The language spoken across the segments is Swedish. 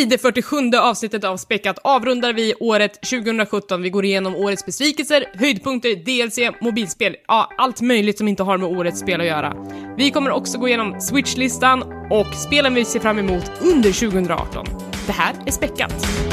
I det 47 avsnittet av Späckat avrundar vi året 2017. Vi går igenom årets besvikelser, höjdpunkter, DLC, mobilspel, ja, allt möjligt som inte har med årets spel att göra. Vi kommer också gå igenom Switch-listan och spelen vi ser fram emot under 2018. Det här är Späckat.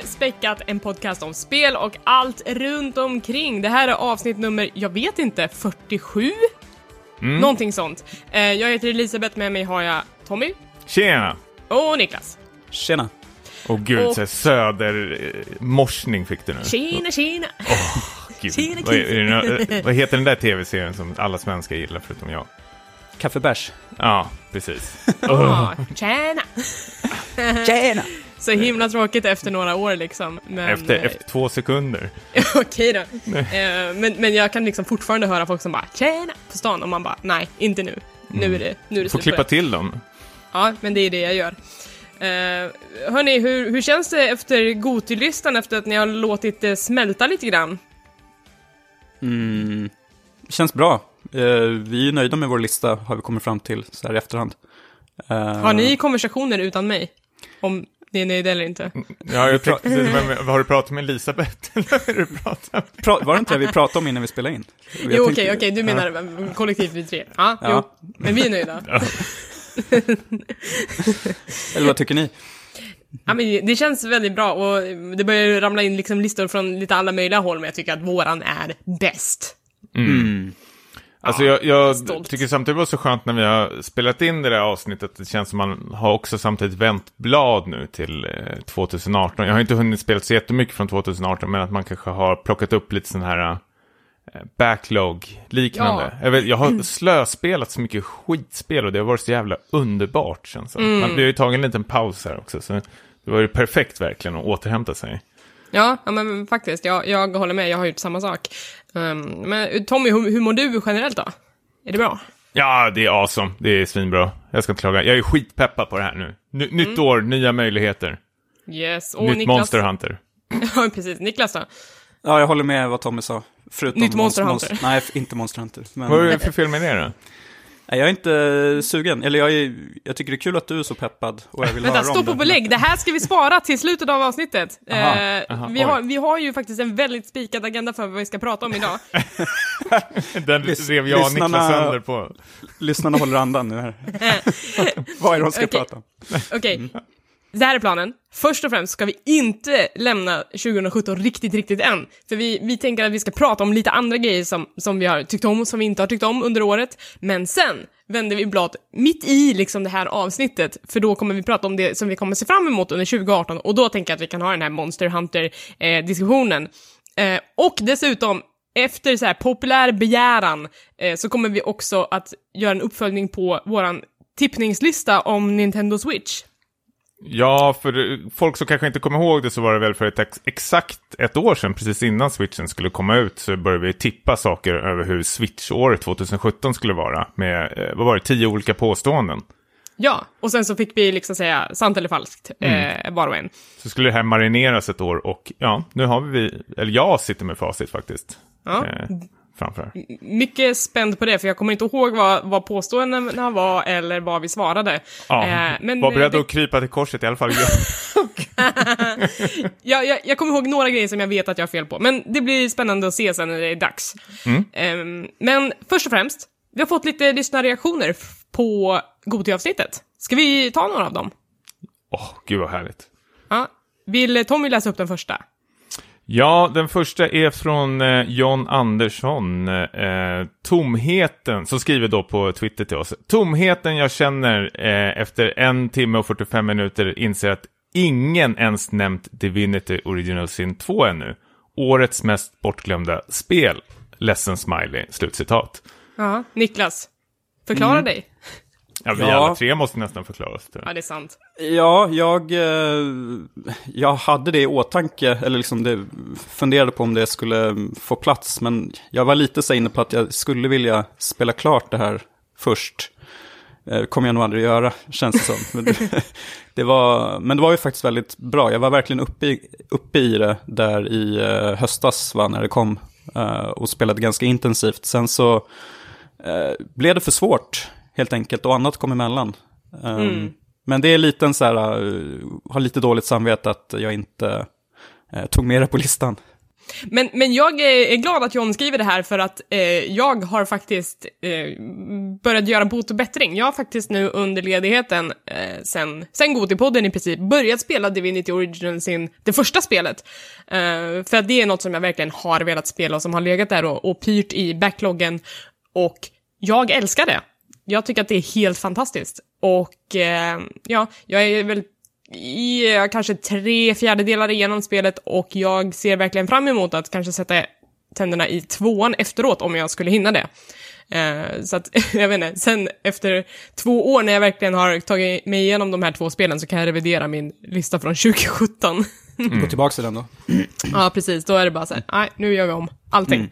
Till Späckat, en podcast om spel och allt runt omkring. Det här är avsnitt nummer, jag vet inte, 47? Någonting sånt. Eh, jag heter Elisabeth, med mig har jag Tommy Tjena! och Niklas. Tjena. Åh gud, Och- södermorsning fick du nu. Tjena, tjena! Gud. Tjena, vad, är, nå- vad heter den där tv-serien som alla svenskar gillar förutom jag? Kaffebärs. Ja, precis. Ah, tjena! Tjena! Så himla tråkigt efter några år liksom. Men, Efter, eh, efter två sekunder. Okej då. Eh, men, men jag kan liksom fortfarande höra folk som bara tjena på stan och man bara nej, inte nu. Nu är det, nu är det Får klippa till dem. Ja, men det är det jag gör. Uh, hörni, hur, hur känns det efter Gotilistan efter att ni har låtit det smälta lite grann? Mm. Känns bra. Eh, vi är nöjda med vår lista, har vi kommit fram till så här i efterhand. Eh, Har ni konversationer utan mig? Om ni är nöjda eller inte? Ja, jag precis, vem, har du pratat med Elisabeth? Eller du pratar med? pra- var det inte det vi pratade om innan vi spelade in? Jag Jo, okej, tänkte- okej, du menar ja. kollektivt vi tre? Ja, Ja. jo. Men vi är nöjda. Ja. Eller vad tycker ni? Ja, men det känns väldigt bra och det börjar ramla in liksom listor från lite alla möjliga håll, men jag tycker att våran är bäst. Mm. Alltså jag, jag tycker samtidigt var så skönt när vi har spelat in det där avsnittet. Det känns som man har också samtidigt vänt blad nu till eh, 2018. Jag har inte hunnit spela så jättemycket från 2018, men att man kanske har plockat upp lite sån här eh, backlog-liknande. Jag, vet, jag har slöspelat så mycket skitspel och det har varit så jävla underbart. Känns det. Man blir ju tagen en liten paus här också, så det var ju perfekt verkligen att återhämta sig. Ja, ja men faktiskt, jag, jag håller med, jag har gjort samma sak. Um, men Tommy, hur, hur mår du generellt då? Är det bra? Ja, det är awesome. Det är svinbra. Jag ska inte klaga. Jag är skitpeppad på det här nu. Ny, Nytt år, nya möjligheter. Yes, och Nytt Niklas... Monster Hunter. ja, precis. Niklas då? Ja, jag håller med vad Tommy sa. Förutom Nytt Monster Monster- Hunter. Nej, f- inte Monster Hunter. Men, Vad är det för fel med det då? Nej, jag är inte sugen. Eller jag, är, jag tycker det är kul att du är så peppad och jag vill Vänta, höra om stopp det. och belägg. Det här ska vi spara till slutet av avsnittet. Aha, Eh, aha, vi, har, vi har ju faktiskt en väldigt spikad agenda för vad vi ska prata om idag. Den Lys- rev jag och lyssnarna- Niklas sönder på. Lyssnarna håller andan nu här. vad är det de ska Okej. prata om? Okej. Det här är planen. Först och främst ska vi inte lämna 2017 riktigt, riktigt än. För vi, vi tänker att vi ska prata om lite andra grejer som, som vi har tyckt om och som vi inte har tyckt om under året. Men sen vänder vi blad mitt i liksom det här avsnittet, för då kommer vi prata om det som vi kommer se fram emot under 2018 och då tänker jag att vi kan ha den här Monster Hunter-diskussionen. Eh, eh, och dessutom, efter så här populär begäran, eh, så kommer vi också att göra en uppföljning på våran tippningslista om Nintendo Switch. Ja, för folk som kanske inte kommer ihåg det så var det väl för ett ex exakt ett år sedan, precis innan Switchen skulle komma ut, så började vi tippa saker över hur Switch-året 2017 skulle vara. Med, eh, vad var det, tio olika påståenden. Ja, och sen så fick vi liksom säga sant eller falskt, eh, var och en. Så skulle det här marineras ett år och ja, nu har vi, eller jag sitter med facit faktiskt. Ja. Eh, framför. Mycket spänd på det, för jag kommer inte ihåg vad, vad påståendena var eller vad vi svarade. Ja, Eh, men, var beredd eh, att krypa till korset i alla fall. jag, jag, jag kommer ihåg några grejer som jag vet att jag har fel på, men det blir spännande att se sen när det är dags. Mm. Ehm, men först och främst, vi har fått lite lyssnarreaktioner på Goti-avsnittet. Ska vi ta några av dem? Åh, gud vad härligt. Ja. Vill Tommy läsa upp den första? Ja, den första är från eh, John Andersson. Eh, tomheten, som skriver då på Twitter till oss. Tomheten jag känner eh, efter en timme och 45 minuter inser att ingen ens nämnt Divinity Original Sin 2 ännu. Årets mest bortglömda spel. Ledsen smiley, slutcitat. Ja. Niklas, förklara dig. Ja, vi Ja. alla tre måste nästan förklara oss. jag. Ja, det är sant. Ja, jag, eh, jag hade det i åtanke, eller liksom det, funderade på om det skulle få plats, men jag var lite så inne på att jag skulle vilja spela klart det här först. Eh, kommer jag nog aldrig göra, känns det som. Men det, det var, men det var ju faktiskt väldigt bra. Jag var verkligen uppe i, uppe i det där i eh, höstas, va, när det kom. och spelade ganska intensivt. Sen så eh, blev det för svårt, helt enkelt. Och annat kom emellan. Um, Men det är lite en så här, eh, har lite dåligt samvete att jag inte eh, tog med det på listan. Men, men jag är är glad att John skriver det här för att eh, jag har faktiskt eh, börjat göra bot och bättring. Jag har faktiskt nu under ledigheten, eh, sen, sen Gotipodden i princip, börjat spela Divinity Original sin, det första spelet. Eh, för att det är något som jag verkligen har velat spela och som har legat där och, och pyrt i backloggen. Och jag älskar det. Jag tycker att det är helt fantastiskt. Och eh, ja, jag är väl i eh, kanske tre fjärdedelar igenom spelet och jag ser verkligen fram emot att kanske sätta tänderna i tvåan efteråt om jag skulle hinna det. Eh, så att, jag vet inte, sen efter två år när jag verkligen har tagit mig igenom de här två spelen så kan jag revidera min lista från 2017. Gå tillbaka till den då. ja, precis, då är det bara så här, nej, nu gör vi om allting. Eh,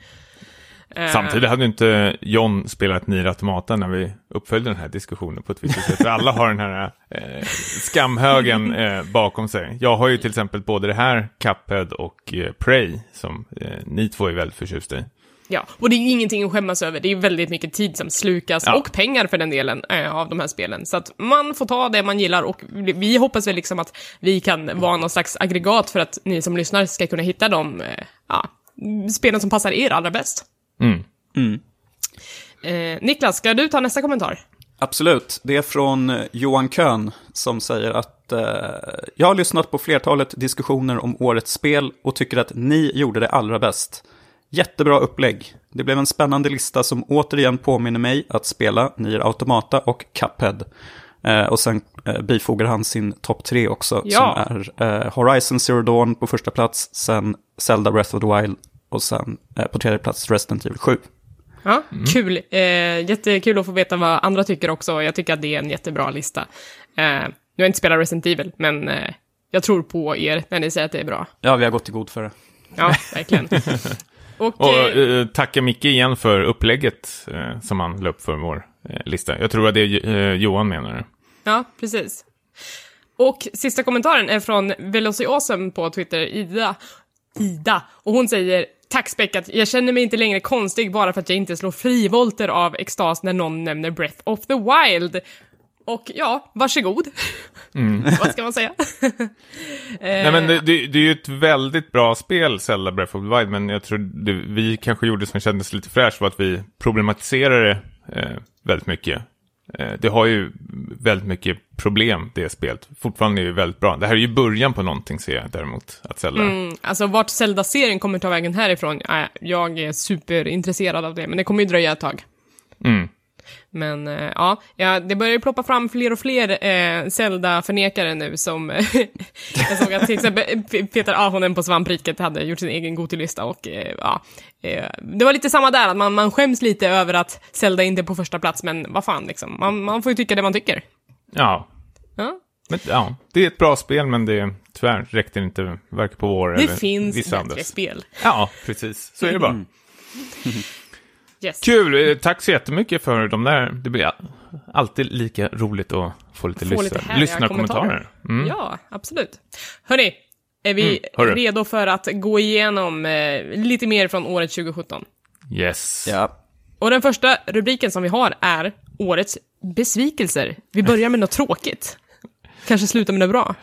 Samtidigt hade inte John spelat Nier Automata när vi uppföljde den här diskussionen på. Så jag tror alla har den här eh, skamhögen eh, bakom sig. Jag har ju till exempel både det här Cuphead och eh, Prey som eh, ni två är väldigt förtjusta i. Ja, och det är ju ingenting att skämmas över. Det är väldigt mycket tid som slukas, Ja. och pengar för den delen, eh, av de här spelen. Så att man får ta det man gillar och vi- vi hoppas väl liksom att vi kan vara någon slags aggregat för att ni som lyssnar ska kunna hitta de eh, ja, spelen som passar er allra bäst. Mm. Eh, Niklas, ska du ta nästa kommentar? Absolut, det är från eh, Johan Köhn som säger att eh, jag har lyssnat på flertalet diskussioner om årets spel och tycker att ni gjorde det allra bäst. Jättebra upplägg. Det blev en spännande lista som återigen påminner mig att spela Nier Automata och Cuphead. Eh, och sen eh, bifogar han sin topp tre också, Ja. som är eh, Horizon Zero Dawn på första plats, sen Zelda Breath of the Wild och sen eh, på tredje plats Resident Evil 7. Ja, kul. Eh, jättekul att få veta vad andra tycker också. Jag tycker att det är en jättebra lista. Eh, nu har jag inte spelat Resident Evil, men eh, jag tror på er när ni säger att det är bra. Ja, vi har gått i god för det. Ja, verkligen. Och, Och eh, eh, tacka Micke igen för upplägget eh, som han la upp för vår eh, lista. Jag tror att det är eh, Johan menar. Ja, precis. Och sista kommentaren är från Velociosum på Twitter, Ida. Ida. Och hon säger Tack Späckat, jag känner mig inte längre konstig bara för att jag inte slår frivolter av extas när någon nämner Breath of the Wild. Och ja, varsågod. Vad ska man säga? Nej, men det, det, det är ju ett väldigt bra spel, Zelda Breath of the Wild, men jag tror det, vi kanske gjorde som kändes lite fräscht var att vi problematiserade det eh, väldigt mycket. Eh, det har ju väldigt mycket problem, det spelet. Fortfarande är det väldigt bra. Det här är ju början på någonting, ser jag däremot, att Zelda. Mm, alltså vart Zelda-serien kommer ta vägen härifrån, äh, jag är superintresserad av det, men det kommer ju dröja ett tag. Mm. Men eh, ja, ja, det börjar ju ploppa fram fler och fler eh, Zelda-förnekare nu som... jag såg att till exempel Peter Ahonen på Svampriket hade gjort sin egen Gotilista och eh, ja, eh, det var lite samma där, att man, man skäms lite över att Zelda inte är på första plats, men vad fan liksom, man, man får ju tycka det man tycker. Ja. Ja. Men, ja, det är ett bra spel, men det tyvärr räckte inte varken på vår Det eller finns vissa bättre andras. spel. Ja, precis. Så är det bara. Yes. Kul! Eh, Tack så jättemycket för de där. Det blir alltid lika roligt att få lite, Få lyssna, lite härliga lyssnarkommentarer. Mm. Ja, absolut. Hörni, är vi Mm, redo för att gå igenom eh, lite mer från året 2017? Yes. Ja, Och den första rubriken som vi har är Årets besvikelser. Vi börjar med något tråkigt. Kanske slutar med något bra.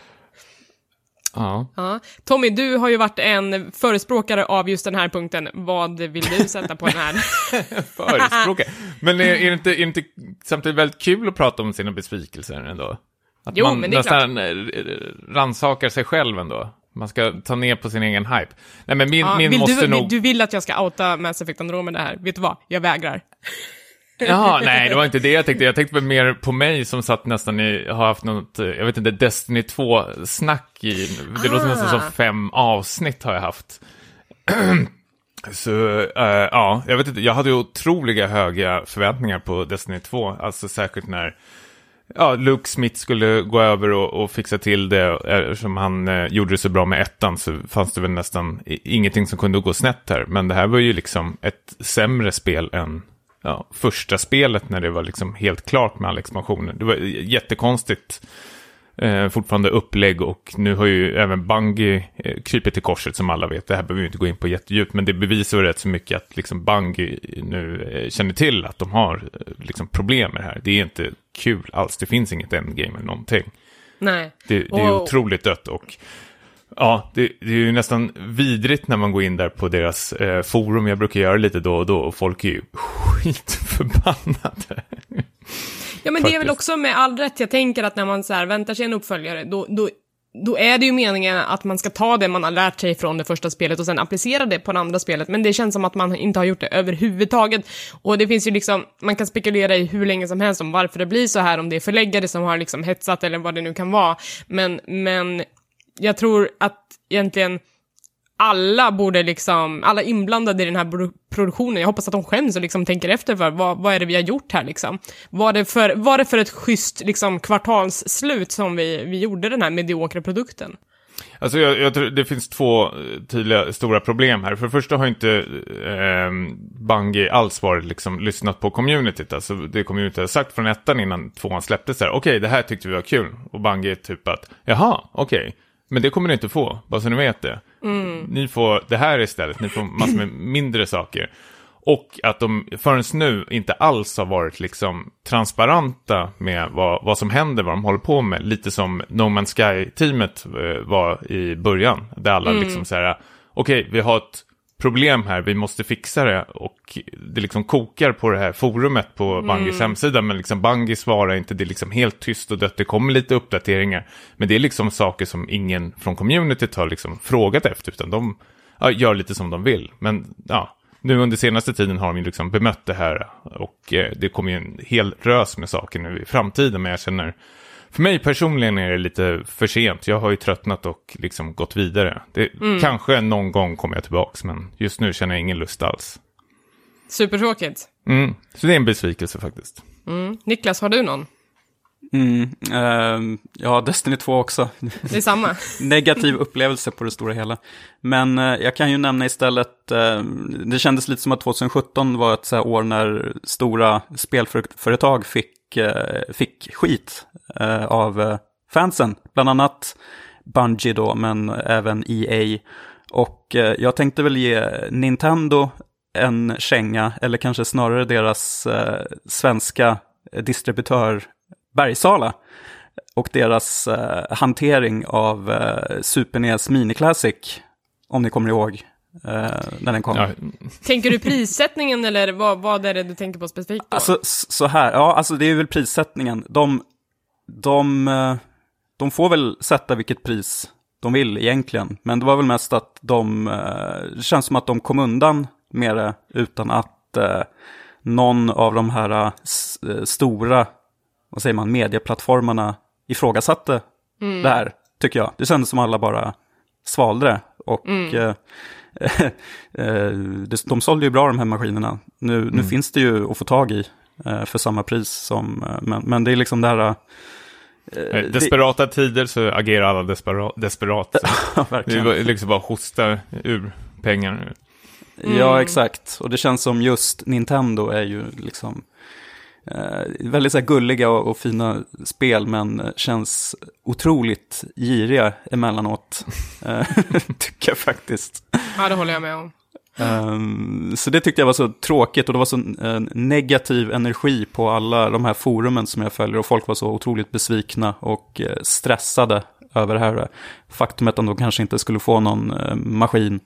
Ja. Ja. Tommy, du har ju varit en förespråkare av just den här punkten. Vad vill du sätta på den här? Förespråkare. Men är, är, det inte, är det inte samtidigt väldigt kul att prata om sina besvikelser ändå? Att Jo, man men det är nästan eh, rannsakar sig själv ändå. Man ska ta ner på sin egen hype. Nej, men min, Ja, min måste du, nog... du vill att jag ska outa Mass Effect Andromeda här? Vet du vad? Jag vägrar. Jaha, nej, det var inte det jag tänkte. Jag tänkte mer på mig som satt nästan i, har haft något, jag vet inte, Destiny 2-snack i, det låter nästan som Ah. fem avsnitt har jag haft. Så, eh, ja, jag vet inte, jag hade ju otroliga höga förväntningar på Destiny 2, alltså särskilt när Ja, Luke Smith skulle gå över och, och fixa till det, eftersom han eh, gjorde det så bra med ettan så fanns det väl nästan ingenting som kunde gå snett här. Men det här var ju liksom ett sämre spel än ja, första spelet när det var liksom helt klart med alla expansioner. Det var jättekonstigt eh, fortfarande upplägg och nu har ju även Bungie eh, krypit till korset som alla vet. Det här behöver vi inte gå in på jättedjupt, men det bevisar ju rätt så mycket att liksom Bungie nu eh, känner till att de har eh, liksom problem med det här. Det är inte kul alls, det finns inget endgame eller någonting. Nej. Det, det är Och- otroligt dött och ja, det, det är ju nästan vidrigt när man går in där på deras eh, forum. Jag brukar göra lite då och då och folk är ju skitförbannade. Ja, men det är väl Faktiskt. också med all rätt. Jag tänker att när man så här väntar sig en uppföljare, då, då, då är det ju meningen att man ska ta det man har lärt sig från det första spelet och sen applicera det på det andra spelet, men det känns som att man inte har gjort det överhuvudtaget. Och det finns ju liksom, man kan spekulera i hur länge som helst om varför det blir så här, om det är förläggare som har liksom hetsat eller vad det nu kan vara. Men, men jag tror att egentligen alla borde liksom, alla inblandade i den här produktionen, jag hoppas att de skäms och liksom tänker efter för vad, vad är det vi har gjort här liksom? Var det för, var det för ett schysst liksom kvartalsslut som vi, vi gjorde den här mediokra produkten? Alltså jag, jag tror det finns två eh, tydliga stora problem här. För det första har inte eh, Bungie alls varit liksom lyssnat på communityt. Alltså det communityt har sagt från ettan innan tvåan släpptes här. Okej, det här tyckte vi var kul. Och Bungie är typ att, jaha, okej. Men det kommer ni inte få, bara så ni vet det. Ni får det här istället, ni får massor med mindre saker. Och att de förrän nu inte alls har varit liksom transparenta med vad, vad som händer, vad de håller på med. Lite som No Man's Sky-teamet eh, var i början. Där alla liksom så här, okej, vi har ett problem här, vi måste fixa det. Och det liksom kokar på det här forumet på Bungies hemsida. Men liksom Bungie svarar inte, det är liksom helt tyst och dött. Det kommer lite uppdateringar. Men det är liksom saker som ingen från communityt har liksom frågat efter. Utan de ja, gör lite som de vill. Men ja, nu under senaste tiden har de ju liksom bemött det här och eh, det kommer ju en hel rös med saker nu i framtiden, men jag känner, för mig personligen är det lite för sent. Jag har ju tröttnat och liksom gått vidare. Det, Kanske någon gång kommer jag tillbaks, men just nu känner jag ingen lust alls. Supertråkigt. Mm. Så det är en besvikelse faktiskt. Mm. Niklas, har du någon? Mm, ehm, ja, Destiny 2 också. Det är samma. Negativ upplevelse på det stora hela. Men eh, jag kan ju nämna istället, eh, det kändes lite som att 2017 var ett så här år när stora spelföretag fick, eh, Eh, fick skit eh, av eh, fansen. Bland annat Bungie då, men även EA. Och jag tänkte väl ge Nintendo en känga, eller kanske snarare deras svenska distributör Bergsala och deras hantering av Super NES Mini Classic, om ni kommer ihåg när den kom. Ja, Tänker du prissättningen eller vad, vad är det du tänker på specifikt då? Alltså så här, ja alltså det är väl prissättningen. De, de, eh, de får väl sätta vilket pris de vill egentligen. Men det var väl mest att de, eh, det känns som att de kom undan med det utan att eh, någon av de här eh, s- eh, stora, vad säger man, medieplattformarna ifrågasatte det här, tycker jag. Det kändes som alla bara svalde det. Och eh, eh, det- de sålde ju bra de här maskinerna. Nu, nu finns det ju att få tag i eh, för samma pris som, eh, men, men det är liksom det här... eh, desperata tider så agerar alla despera- desperat. Det är liksom bara hosta ur pengar. Ja, exakt. Och det känns som just Nintendo är ju liksom eh, väldigt så här gulliga och, och fina spel, men eh, känns otroligt giriga emellanåt. Eh, tycker jag faktiskt. Ja, det håller jag med om. Ehm, så det tyckte jag var så tråkigt och det var så eh, negativ energi på alla de här forumen som jag följer och folk var så otroligt besvikna och stressade över det här faktumet att de kanske inte skulle få någon eh, maskin.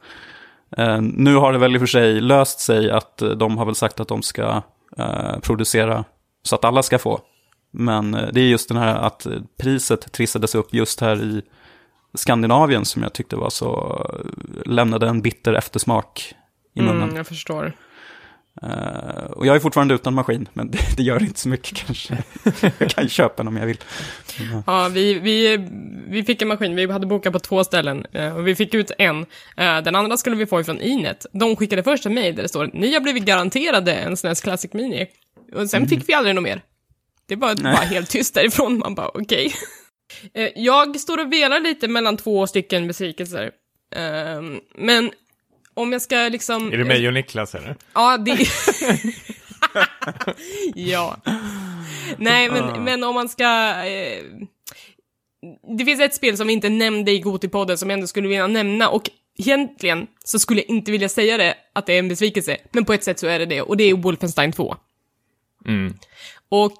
Eh, nu har det väl i och för sig löst sig att de har väl sagt att de ska eh, producera så att alla ska få. Men eh, det är just den här att priset trissades upp just här i Skandinavien som jag tyckte var så, eh, lämnade en bitter eftersmak i munnen. Mm, jag förstår. Eh, och jag är fortfarande utan maskin, men det, det gör inte så mycket kanske. jag kan köpa den om jag vill. Ja, vi, vi, vi fick en maskin, vi hade bokat på två ställen eh, och vi fick ut en. Eh, Den andra skulle vi få ifrån Inet. De skickade först en mejl där det står ni har blivit garanterade en SNES Classic Mini. Och sen fick vi aldrig något mer. Det var bara helt tyst därifrån, man bara okej. Eh, Jag står och velar lite mellan två stycken besvikelser. Men om jag ska liksom... Är det mig och Niklas eller? Ja, det... ja. Nej, men, men om man ska... Eh, det finns ett spel som vi inte nämnde i Gotipodden som jag ändå skulle vilja nämna och egentligen så skulle jag inte vilja säga det, att det är en besvikelse, men på ett sätt så är det det, och det är Wolfenstein 2. Mm. Och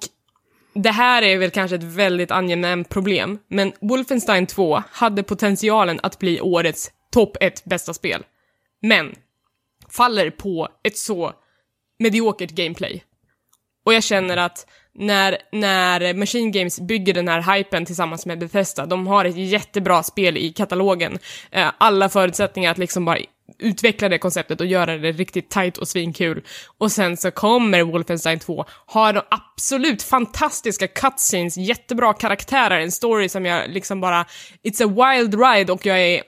det här är väl kanske ett väldigt angenämt problem, men Wolfenstein 2 hade potentialen att bli årets topp 1 bästa spel. Men faller på ett så mediokert gameplay. Och jag känner att när, när Machine Games bygger den här hypen tillsammans med Bethesda, de har ett jättebra spel i katalogen, eh, alla förutsättningar att liksom bara utveckla det konceptet och göra det riktigt tight och svinkul. Och sen så kommer Wolfenstein 2, har de absolut fantastiska cutscenes, jättebra karaktärer, en story som jag liksom bara, it's a wild ride och jag är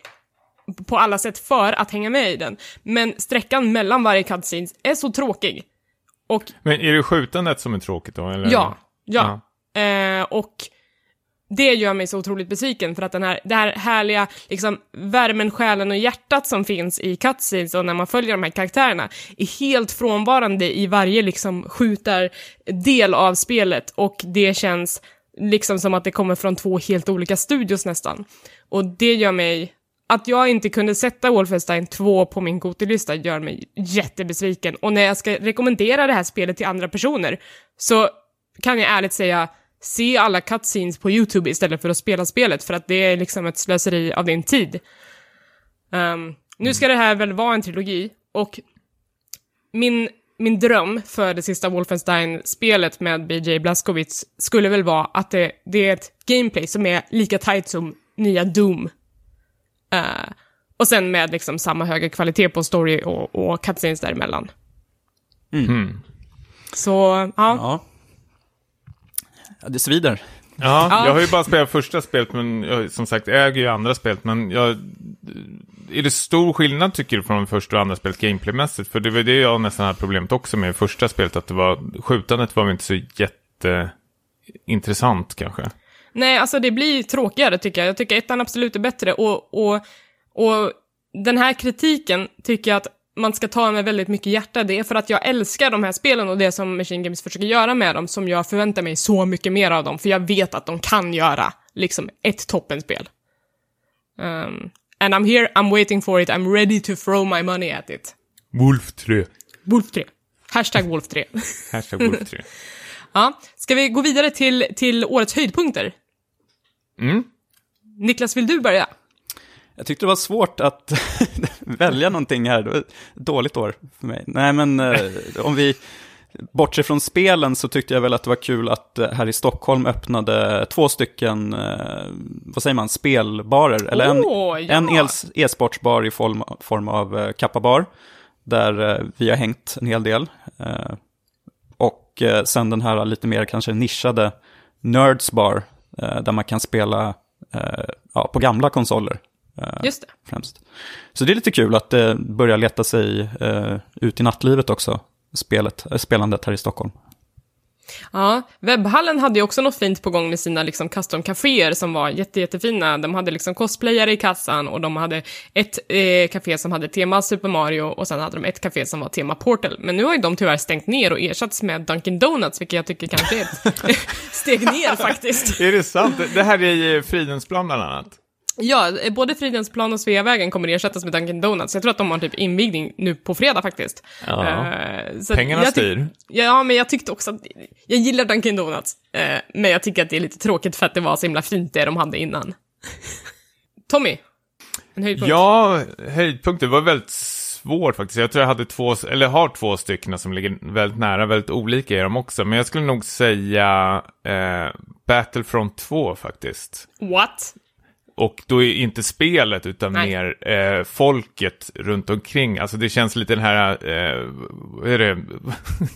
på alla sätt för att hänga med i den. Men sträckan mellan varje cutscenes är så tråkig. Och Men är det skjutandet som är tråkigt då? Eller? Ja, ja. Eh, och det gör mig så otroligt besviken för att den här, det här härliga, liksom, värmen, själen och hjärtat som finns i cutscenes och när man följer de här karaktärerna är helt frånvarande i varje liksom skjutardel av spelet och det känns liksom som att det kommer från två helt olika studios nästan. Och det gör mig att jag inte kunde sätta Wolfenstein 2 på min Gotilista gör mig jättebesviken. Och när jag ska rekommendera det här spelet till andra personer så kan jag ärligt säga se alla cutscenes på YouTube istället för att spela spelet, för att det är liksom ett slöseri av din tid. Um, nu ska det här väl vara en trilogi, och min, min dröm för det sista Wolfenstein-spelet med BJ Blazkowicz skulle väl vara att det, det är ett gameplay som är lika tight som nya Doom Uh, och sen med liksom samma höga kvalitet på story och, och cutscenes däremellan. Mm. Så, ja. Ja. ja, det svider. Ja, Ja. jag har ju bara spelat första spelet, men jag, som sagt äger ju andra spelet, men jag... Är det stor skillnad tycker du från första och andra spelet gameplaymässigt? För det var det jag nästan hade problemet också med första spelet, att det var, skjutandet var väl inte så jätteintressant kanske. Nej, alltså det blir tråkigare tycker jag. Jag tycker ettan absolut är bättre och, och, och den här kritiken tycker jag att man ska ta med väldigt mycket hjärta. Det är för att jag älskar de här spelen och det som Machine Games försöker göra med dem som jag förväntar mig så mycket mer av dem, för jag vet att de kan göra liksom ett toppenspel. Um, and I'm here, I'm waiting for it, I'm ready to throw my money at it. Wolf 3. Wolf 3. Hashtag Wolf 3. Hashtag Wolf 3. ja, ska vi gå vidare till, till årets höjdpunkter? Mm. Niklas, vill du börja? Jag tyckte det var svårt att välja någonting här. Det var ett dåligt år för mig. Nej, men eh, om vi bortser från spelen så tyckte jag väl att det var kul att eh, här i Stockholm öppnade två stycken, eh, vad säger man, spelbarer. Eller en, Åh, ja. en e-sportsbar i form, form av eh, Kappabar, där eh, vi har hängt en hel del. Eh, och eh, sen den här lite mer kanske nischade Nerds Bar, där man kan spela eh, ja, på gamla konsoler eh, Just det. främst. Så det är lite kul att det börjar leta sig eh, ut i nattlivet också, spelet, eh, spelandet här i Stockholm. Ja, webbhallen hade ju också något fint på gång med sina liksom custom-caféer som var jätte, jättefina. De hade liksom cosplayare i kassan och de hade ett eh, café som hade tema Super Mario och sen hade de ett café som var tema Portal. Men nu har ju de tyvärr stängt ner och ersatts med Dunkin Donuts, vilket jag tycker kanske är ett steg ner faktiskt. Är det sant? Det här är i Fridhemsplan bland annat. Ja, eh, både Fridhemsplan och Sveavägen kommer ersättas med Dunkin Donuts. Jag tror att de har typ invigning nu på fredag faktiskt. Ja. Att Pengarna styr. Ja, men jag tyckte också att, jag gillar Dunkin Donuts, eh, men jag tycker att det är lite tråkigt för att det var så himla fint det de hade innan. Tommy, en höjdpunkt? Ja, höjdpunkter var väldigt svårt faktiskt. Jag tror jag hade två, eller har två stycken som ligger väldigt nära, väldigt olika är de också. Men jag skulle nog säga eh, Battlefront 2 faktiskt. What? Och då är inte spelet utan Nej. mer eh, folket runt omkring. Alltså det känns lite den här, eh, vad är det,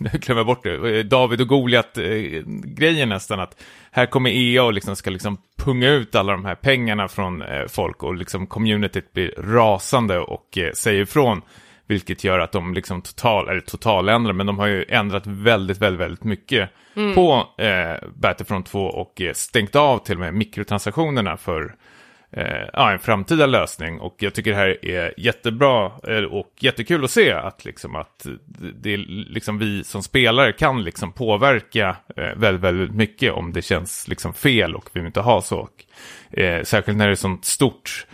jag glömmer bort det, Eh, David och Goliat-grejen nästan. Att här kommer EA och liksom ska liksom punga ut alla de här pengarna från eh, folk och liksom communityt blir rasande och eh, säger ifrån. Vilket gör att de liksom total, eller totaländrar, men de har ju ändrat väldigt, väldigt, väldigt mycket på eh, Battlefront 2 och eh, stängt av till och med mikrotransaktionerna för eh, ja, en framtida lösning. Och jag tycker det här är jättebra eh, och jättekul att se att, liksom, att det är liksom vi som spelare kan liksom påverka eh, väldigt, väldigt mycket om det känns liksom fel och vi vill inte ha så. Och, eh, särskilt när det är sånt stort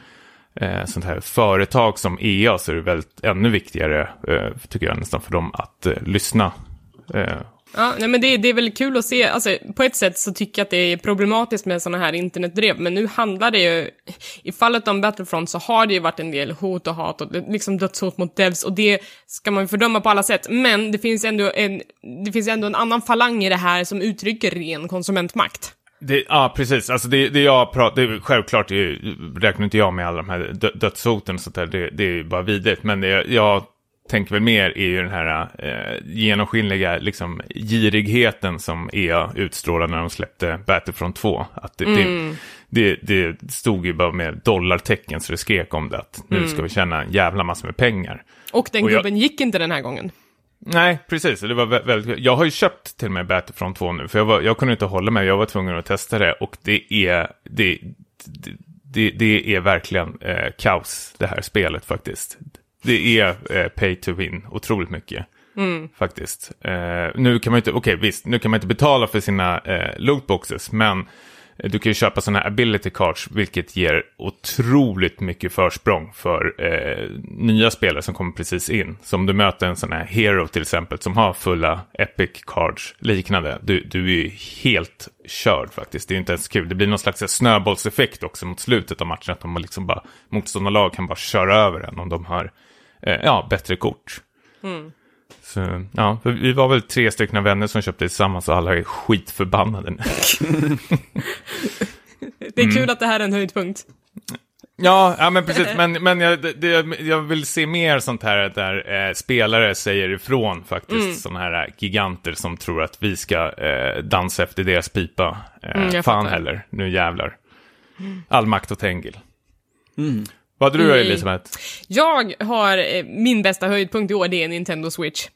eh, sånt här företag som EA så är det väldigt ännu viktigare, eh, tycker jag nästan, för dem att eh, lyssna. Eh, Ja, nej, men det, det är väl kul att se, alltså på ett sätt så tycker jag att det är problematiskt med sådana här internetdrev, men nu handlar det ju, i fallet om Battlefront så har det ju varit en del hot och hat och liksom dödshot mot devs och det ska man ju fördöma på alla sätt, men det finns ändå en, det finns ändå en annan falang i det här som uttrycker ren konsumentmakt. Det, ja, precis. Alltså det, det jag pratar, det, självklart det räknar inte jag med alla de här dö, dödshoten och sånt där, det, det är ju bara vidrigt. Men det, jag tänker väl mer är ju den här eh, genomskinliga liksom, girigheten som EA utstrålade när de släppte Battlefront 2. Att det, mm. det, det, det, stod ju bara med dollartecken så det skrek om det, att nu ska vi tjäna en jävla massa med pengar. Och den och gubben jag... gick inte den här gången. Nej, precis. Det var väldigt Jag har ju köpt till och med Battlefront 2 nu, för jag, var, jag kunde inte hålla mig. Jag var tvungen att testa det och det är, det, det, det är verkligen eh, kaos, det här spelet faktiskt. Det är eh, pay to win otroligt mycket. Mm. Faktiskt. Eh, nu kan man inte, okej okay, visst, nu kan man inte betala för sina eh, lootboxes, men du kan ju köpa sådana här ability cards, vilket ger otroligt mycket försprång för eh, nya spelare som kommer precis in. Så om du möter en sån här hero till exempel, som har fulla epic cards liknande, du, du är ju helt körd faktiskt. Det är ju inte ens kul. Det blir någon slags snöbollseffekt också mot slutet av matchen, att de liksom bara, motståndarlag kan bara köra över en om de har eh, ja, bättre kort. Mm. Så, ja, vi var väl tre stycken vänner som köpte tillsammans och alla är skitförbannade nu. det är kul mm. att det här är en höjdpunkt. Ja, ja men precis. Men, men jag, det, jag vill se mer sånt här där eh, spelare säger ifrån faktiskt. Mm. Sådana här giganter som tror att vi ska eh, dansa efter deras pipa. Eh, mm, fan fattar. heller, nu jävlar. All makt åt Tengil. Mm. Vad hade du mm. Elisabeth? Jag har, eh, min bästa höjdpunkt i år, det är Nintendo Switch.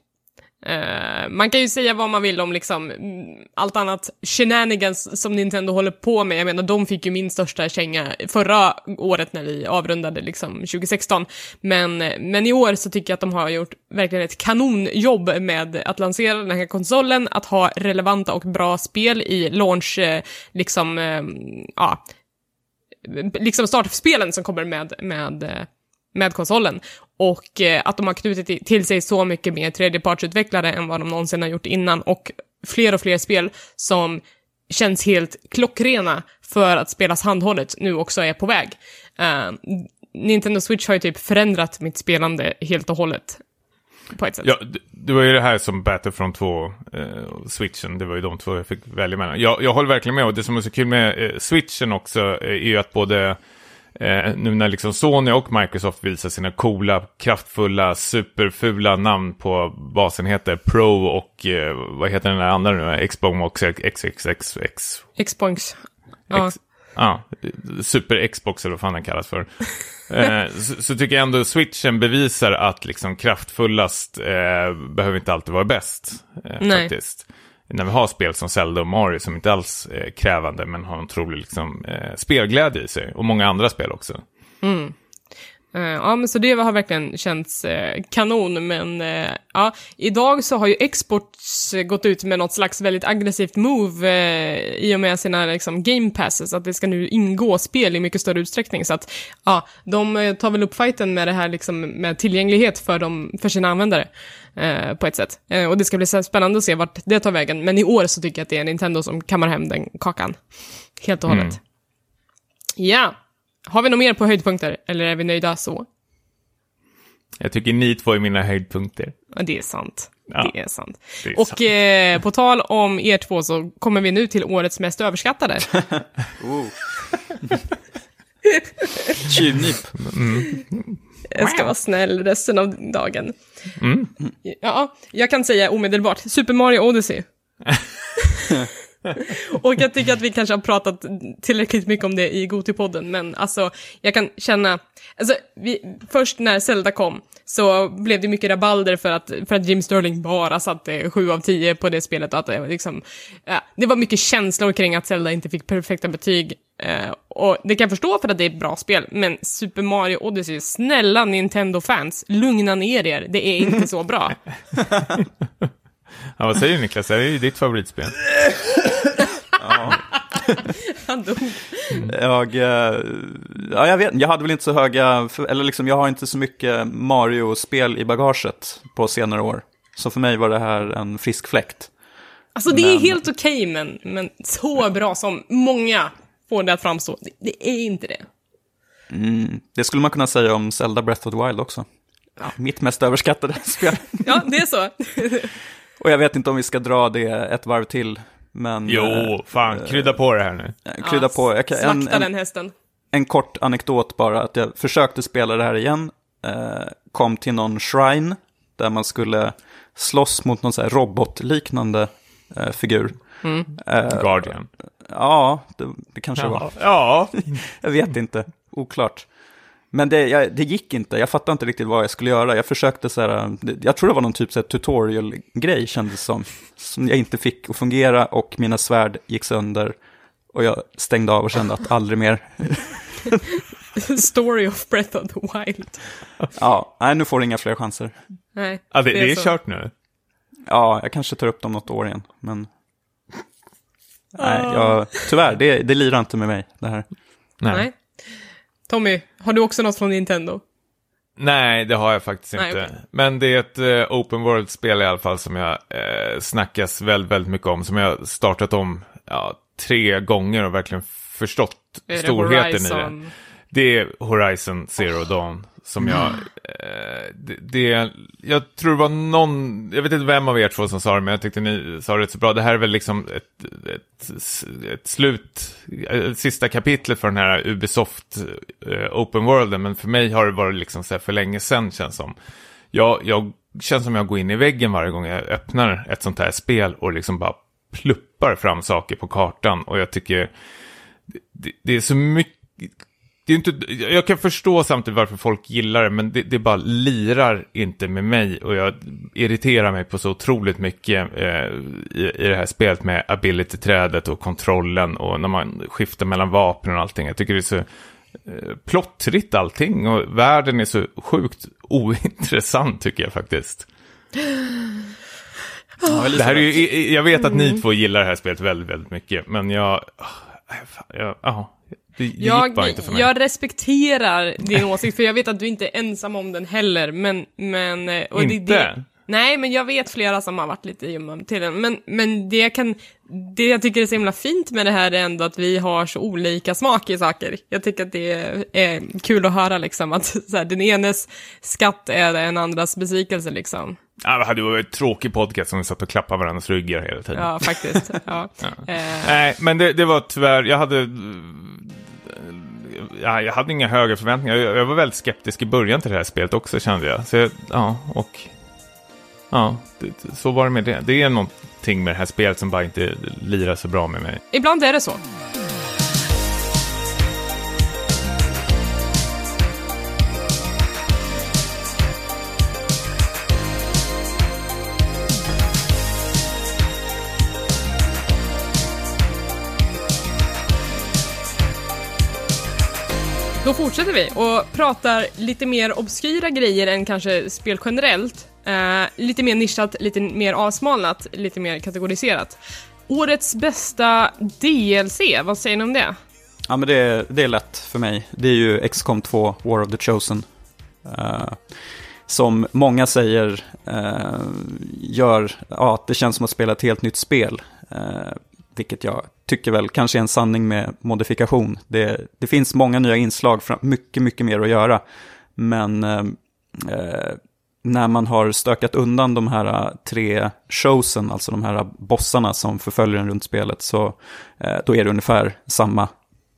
Uh, man kan ju säga vad man vill om liksom mm, allt annat shenanigans som Nintendo håller på med. Jag menar, de fick ju min största känga förra året när vi avrundade liksom 2016. Men, men i år så tycker jag att de har gjort verkligen ett kanonjobb med att lansera den här konsolen, att ha relevanta och bra spel i launch, eh, liksom, uh, ja, liksom startspelen som kommer med, med, med konsolen. Och eh, att de har knutit till sig så mycket mer tredjepartsutvecklare än vad de någonsin har gjort innan och fler och fler spel som känns helt klockrena för att spelas handhållet nu också är på väg. Uh, Nintendo Switch har ju typ förändrat mitt spelande helt och hållet. På ett sätt. Ja, det, det var ju det här som Battlefront 2 eh, switchen, det var ju de två jag fick välja mellan. Jag, jag håller verkligen med och det som är så kul med eh, switchen också eh, är ju att både Eh, nu när liksom Sony och Microsoft visar sina coola, kraftfulla, superfula namn på basenheter Pro och eh, vad heter den där andra nu? Xbox XXXX. Xbox. Ja. X, ja, Super Xbox eller vad fan den kallas för. eh, så, så, tycker jag ändå switchen bevisar att liksom kraftfullast eh, behöver inte alltid vara bäst. Eh, faktiskt när vi har spel som Zelda och Mario som inte alls är krävande men har en otrolig liksom, eh, spelglädje i sig. Och många andra spel också. Mm. Uh, ja, men så det har verkligen känts uh, kanon, men uh, ja, idag så har ju Xbox gått ut med något slags väldigt aggressivt move i och med sina liksom, game passes, att det ska nu ingå spel i mycket större utsträckning, så att ja, de tar väl upp fighten med det här liksom, med tillgänglighet för, dem, för sina användare på ett sätt. och det ska bli spännande att se vart det tar vägen, men i år så tycker jag att det är Nintendo som kammar hem den kakan, helt och hållet. Mm. Ja. Har vi något mer på höjdpunkter, eller är vi nöjda så? Jag tycker ni två är mina höjdpunkter. Ja, det är sant. Ja, det är sant. Det är och sant. Eh, på tal om er två så kommer vi nu till årets mest överskattade. oh. Tjuvnyp. Mm. Jag ska vara snäll resten av dagen. Mm. Ja, jag kan säga omedelbart, Super Mario Odyssey. och jag tycker att vi kanske har pratat tillräckligt mycket om det i Gotipodden, men alltså, jag kan känna, alltså, vi, först när Zelda kom så blev det mycket rabalder för att, för att Jim Sterling bara satte 7 av 10 på det spelet, och att det, liksom, ja, det var mycket känslor kring att Zelda inte fick perfekta betyg, Eh, och det kan jag förstå för att det är ett bra spel, men Super Mario Odyssey, snälla Nintendo-fans, lugna ner er, det är inte så bra. Ja, vad säger du Niklas? Det är ju ditt favoritspel. Han dog. Jag, eh, ja, jag, vet, jag hade väl inte så höga, eller liksom jag har inte så mycket Mario-spel i bagaget på senare år. Så för mig var det här en frisk fläkt. Alltså det är Men- helt okej, men, men så bra som många får det att framstå, det, det är inte det. Mm, det skulle man kunna säga om Zelda Breath of the Wild också. Ja. Mitt mest överskattade spel. Ja, det är så. Och jag vet inte om vi ska dra det ett varv till. Men Jo, eh, fan, krydda på det här nu. krydda på. Jag kan, en, en, den hästen. en kort anekdot bara, att jag försökte spela det här igen. Eh, kom till någon shrine där man skulle slåss mot någon så här robotliknande eh, figur. Eh, Guardian. ja, det, det kanske var. Ja, Jag vet inte, oklart. Men det, jag, det gick inte, jag fattade inte riktigt vad jag skulle göra. Jag försökte så här, det- jag tror det var någon typ så tutorial-grej kändes som. Som jag inte fick att fungera och mina svärd gick sönder. Och jag stängde av och kände att aldrig mer. Story of Breath of the Wild. Ja, nej nu får du inga fler chanser. Nej, ja det, det är så. kört nu. Ja, jag kanske tar upp dem något år igen, men... Nej, jag, tyvärr, det, det lirar inte med mig, det här. Nej. Nej. Tommy, har du också något från Nintendo? Nej, det har jag faktiskt Nej, inte. okej. Men det är ett eh, open world-spel i alla fall som jag eh, snackas väldigt, väldigt mycket om. Som jag startat om ja, tre gånger och verkligen förstått storheten i det. Det är Horizon Zero Dawn som jag... Eh, det, det, jag tror det var någon, jag vet inte vem av er två som sa det, men jag tyckte ni sa det så bra. Det här är väl liksom ett, ett, ett slut, ett sista kapitlet för den här Ubisoft eh, Open Worlden, men för mig har det varit liksom så här för länge sedan känns som. Jag, jag känns som jag går in i väggen varje gång jag öppnar ett sånt här spel och liksom bara pluppar fram saker på kartan och jag tycker det, det är så mycket det är inte, jag kan förstå samtidigt varför folk gillar det, men det, det bara lirar inte med mig och jag irriterar mig på så otroligt mycket eh, i, i det här spelet med ability-trädet och kontrollen och när man skiftar mellan vapen och allting. Jag tycker det är så eh, plottrigt allting och världen är så sjukt ointressant tycker jag faktiskt. Det här är ju, jag vet att ni två gillar det här spelet väldigt, väldigt mycket, men jag... ah, fan, jag ja, det, det gick Jag, bara inte för mig. jag respekterar din åsikt, för jag vet att du inte är ensam om den heller, men... men eh, och Inte? Det, nej, men jag vet flera som har varit lite ljumma till den. Men, men det jag kan... Det jag tycker är så himla fint med det här är ändå att vi har så olika smak i saker. Jag tycker att det är, kul att höra liksom att så här, den enes skatt är en andras besvikelse liksom. Ja, det hade varit en tråkig podcast om vi satt och klappade varandras ryggar hela tiden. Ja, faktiskt. Ja. Eh, Nej, men det, det var tyvärr, jag hade... Ja, jag hade inga höga förväntningar. Jag, jag var väldigt skeptisk i början till det här spelet också kände jag. Så jag, ja, och... Ja, det, så var det med det. Det är någonting med det här spelet som bara inte lirar så bra med mig. ibland är det så. Då fortsätter vi och pratar lite mer obskyra grejer än kanske spel generellt. Eh, lite mer nischat, lite mer avsmalnat, lite mer kategoriserat. Årets bästa DLC, vad säger ni om det? Ja, men det, är- det är lätt för mig. Det är ju XCOM 2, War of the Chosen. Eh, som många säger eh, gör ja, att det känns som att spela ett helt nytt spel. Eh, vilket jag tycker väl kanske är en sanning med modifikation. Det, det finns många nya inslag, mycket, mycket mer att göra. Men eh, eh, när man har stökat undan de här eh, tre showsen, alltså de här bossarna som förföljer en runt spelet, så eh, då är det ungefär samma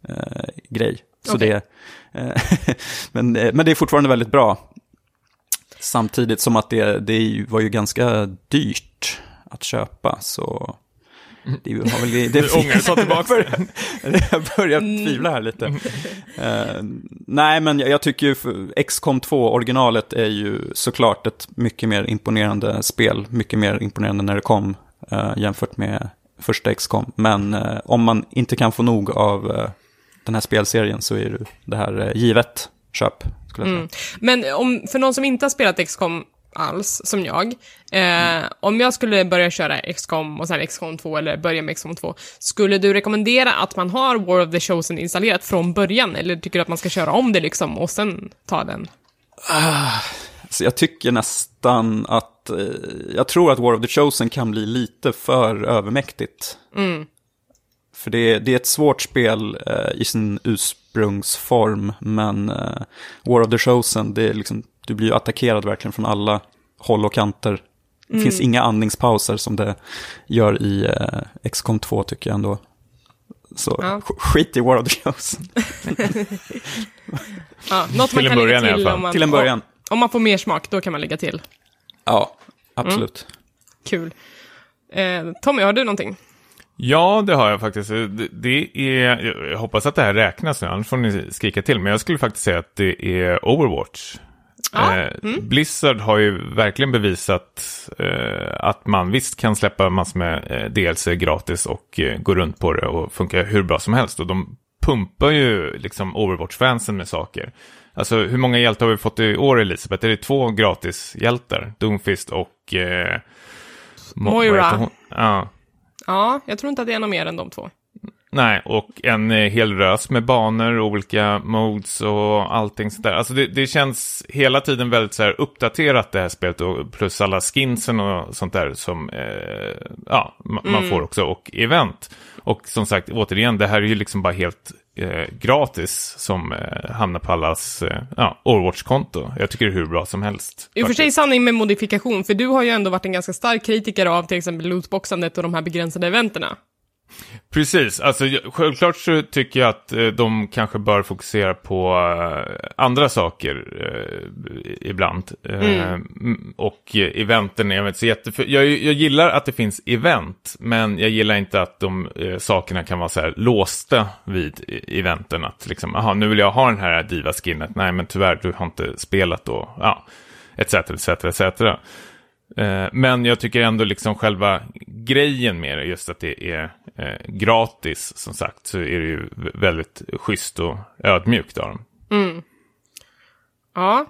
eh, grej. Så Okej. det, eh, men, eh, men det är fortfarande väldigt bra. Samtidigt som att det, det var ju ganska dyrt att köpa, så det har väl... Det, Du ångrar ta tillbaka det. jag börjar tvivla här lite. Eh, nej, men jag, jag tycker ju XCOM 2, originalet, är ju såklart ett mycket mer imponerande spel. Mycket mer imponerande när det kom eh, jämfört med första XCOM. Men eh, om man inte kan få nog av den här spelserien så är det, här givet köp, säga. Men om, för någon som inte har spelat XCOM alls, som jag, eh, om jag skulle börja köra XCOM och sen XCOM 2 eller börja med XCOM 2, skulle du rekommendera att man har War of the Chosen installerat från början, eller tycker du att man ska köra om det liksom och sen ta den? Så jag tycker nästan att, eh, jag tror att War of the Chosen kan bli lite för övermäktigt. För det är, det är ett svårt spel eh, i sin ursprungsform, men eh, War of the Chosen, det är liksom, du blir ju attackerad verkligen från alla håll och kanter. Det finns inga andningspauser som det gör i eh, XCOM 2 tycker jag ändå. Så Ja. sk- skit i War of the Chosen. Ja, något Till man en kan lägga till om man, Till en början. Om man får mer smak, då kan man lägga till. Ja, absolut. Kul. Eh, Tommy, har du någonting? Ja, det har jag faktiskt. Det, det är, jag hoppas att det här räknas nu, annars får ni skrika till. Men jag skulle faktiskt säga att det är Overwatch. Ja, Eh, Blizzard har ju verkligen bevisat eh, att man visst kan släppa massor med eh, DLC gratis och eh, gå runt på det och funka hur bra som helst. Och de pumpar ju liksom Overwatch-fansen med saker. Alltså hur många hjältar har vi fått i år, Elisabeth? Är det två gratis-hjältar? Doomfist och... Eh, Moira. Ja. Ja, jag tror inte att det är något mer än de två. Nej, och en eh, hel rös med banor, olika modes och allting sånt där. Alltså det, det känns hela tiden väldigt så här uppdaterat det här spelet och plus alla skinsen och sånt där som eh, ja, ma- man får också och event. Och som sagt, återigen, det här är ju liksom bara helt eh, gratis som eh, hamnar på allas eh, ja, Overwatch-konto. Jag tycker det är hur bra som helst. I och för sig sanning med modifikation, för du har ju ändå varit en ganska stark kritiker av till exempel lootboxandet och de här begränsade eventerna. Precis, alltså självklart så tycker jag att eh, de kanske bör fokusera på eh, andra saker eh, ibland. Eh, mm, och eh, eventen är inte så jätteför... Jag, jag gillar att det finns event, men jag gillar inte att de eh, sakerna kan vara så här låsta vid e- eventen. Att liksom, aha, nu vill jag ha den här diva-skinnet. Nej, men tyvärr, du har inte spelat då. Ja, etc, etc, etc. Eh, Men jag tycker ändå liksom själva grejen med det, just att det är eh, gratis, som sagt, så är det ju väldigt schysst och ödmjukt av dem. Ja,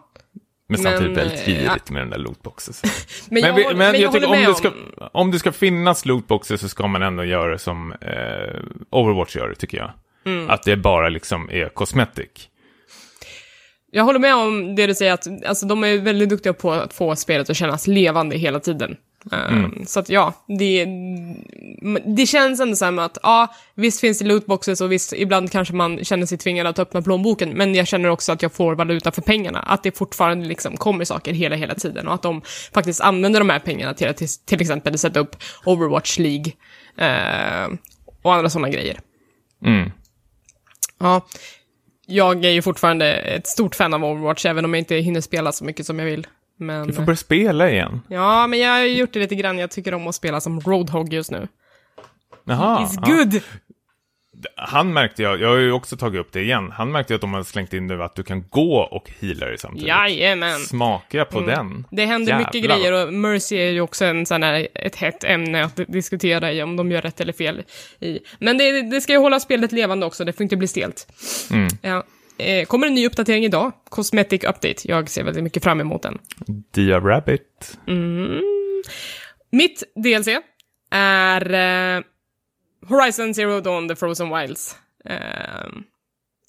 Men samtidigt Men, väldigt eh, girigt med den där lootboxen. men, Men, jag, vi- håller- men men jag, tycker om med det, ska, om det ska finnas lootboxer så ska man ändå göra det som eh, Overwatch gör det, tycker jag. Mm. Att det bara liksom är cosmetic. Jag håller med om det du säger, att alltså, de är väldigt duktiga på att få spelet att kännas levande hela tiden. Eh, Så att ja, det, det känns ändå så här med att, ja, visst finns det lootboxes och visst, ibland kanske man känner sig tvingad att öppna plånboken, men jag känner också att jag får valuta för pengarna. Att det fortfarande liksom kommer saker hela, hela tiden och att de faktiskt använder de här pengarna till att till, till exempel sätta upp Overwatch League eh, och andra sådana grejer. Mm. Ja, jag är ju fortfarande ett stort fan av Overwatch, även om jag inte hinner spela så mycket som jag vill. Men, Du får börja spela igen. ja, men jag har gjort det lite grann. Jag tycker om att spela som Roadhog just nu. Jaha, It's ja. Han märkte jag, jag har ju också tagit upp det igen, han märkte att de har slängt in nu att du kan gå och heala dig samtidigt. Jajamän! Smaka på den. Det händer mycket Jävlar. grejer och Mercy är ju också en sån här, ett hett ämne att diskutera i om de gör rätt eller fel i. Men det, det ska ju hålla spelet levande också, det får inte bli stelt. Mm. Ja. Eh, kommer en ny uppdatering idag, Cosmetic Update. Jag ser väldigt mycket fram emot den. Dia Rabbit. Mitt DLC är eh, Horizon Zero Dawn The Frozen Wilds. Eh,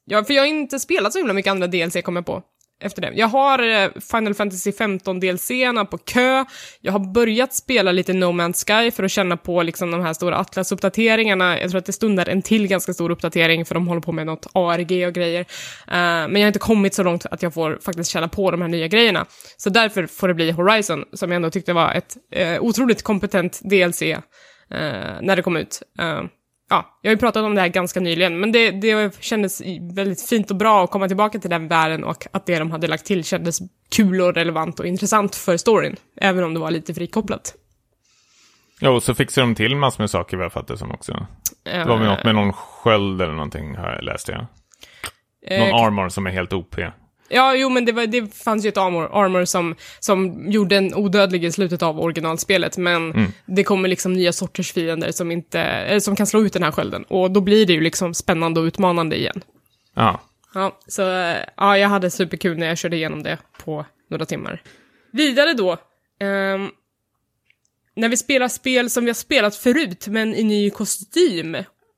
ja, för jag har inte spelat så himla mycket andra DLC kommer jag på efter det. Jag har eh, Final Fantasy 15 DLCerna på kö. Jag har börjat spela lite No Man's Sky för att känna på liksom de här stora Atlas-uppdateringarna. Jag tror att det stundar en till ganska stor uppdatering för de håller på med något ARG och grejer. Uh, men jag har inte kommit så långt att jag får faktiskt känna på de här nya grejerna. Så därför får det bli Horizon, som jag ändå tyckte var ett uh, otroligt kompetent DLC när det kom ut. Eh, ja, jag har ju pratat om det här ganska nyligen, men det, det kändes väldigt fint och bra att komma tillbaka till den världen och att det de hade lagt till kändes kul och relevant och intressant för storyn, även om det var lite frikopplat. Ja, och så fixar de till massor med saker vad jag fattar som också. Det var väl något med någon sköld eller någonting har jag läst jag. Någon Eh, armor som är helt OP. Ja, jo, men det, var, det fanns ju ett armor, armor som, som gjorde en odödlig i slutet av originalspelet, men det kommer liksom nya sorters fiender som, inte, som kan slå ut den här skölden. Och då blir det ju liksom spännande och utmanande igen. Ja. Ja, så ja, jag hade superkul när jag körde igenom det på några timmar. Vidare då. ehm, när vi spelar spel som vi har spelat förut, men i ny kostym.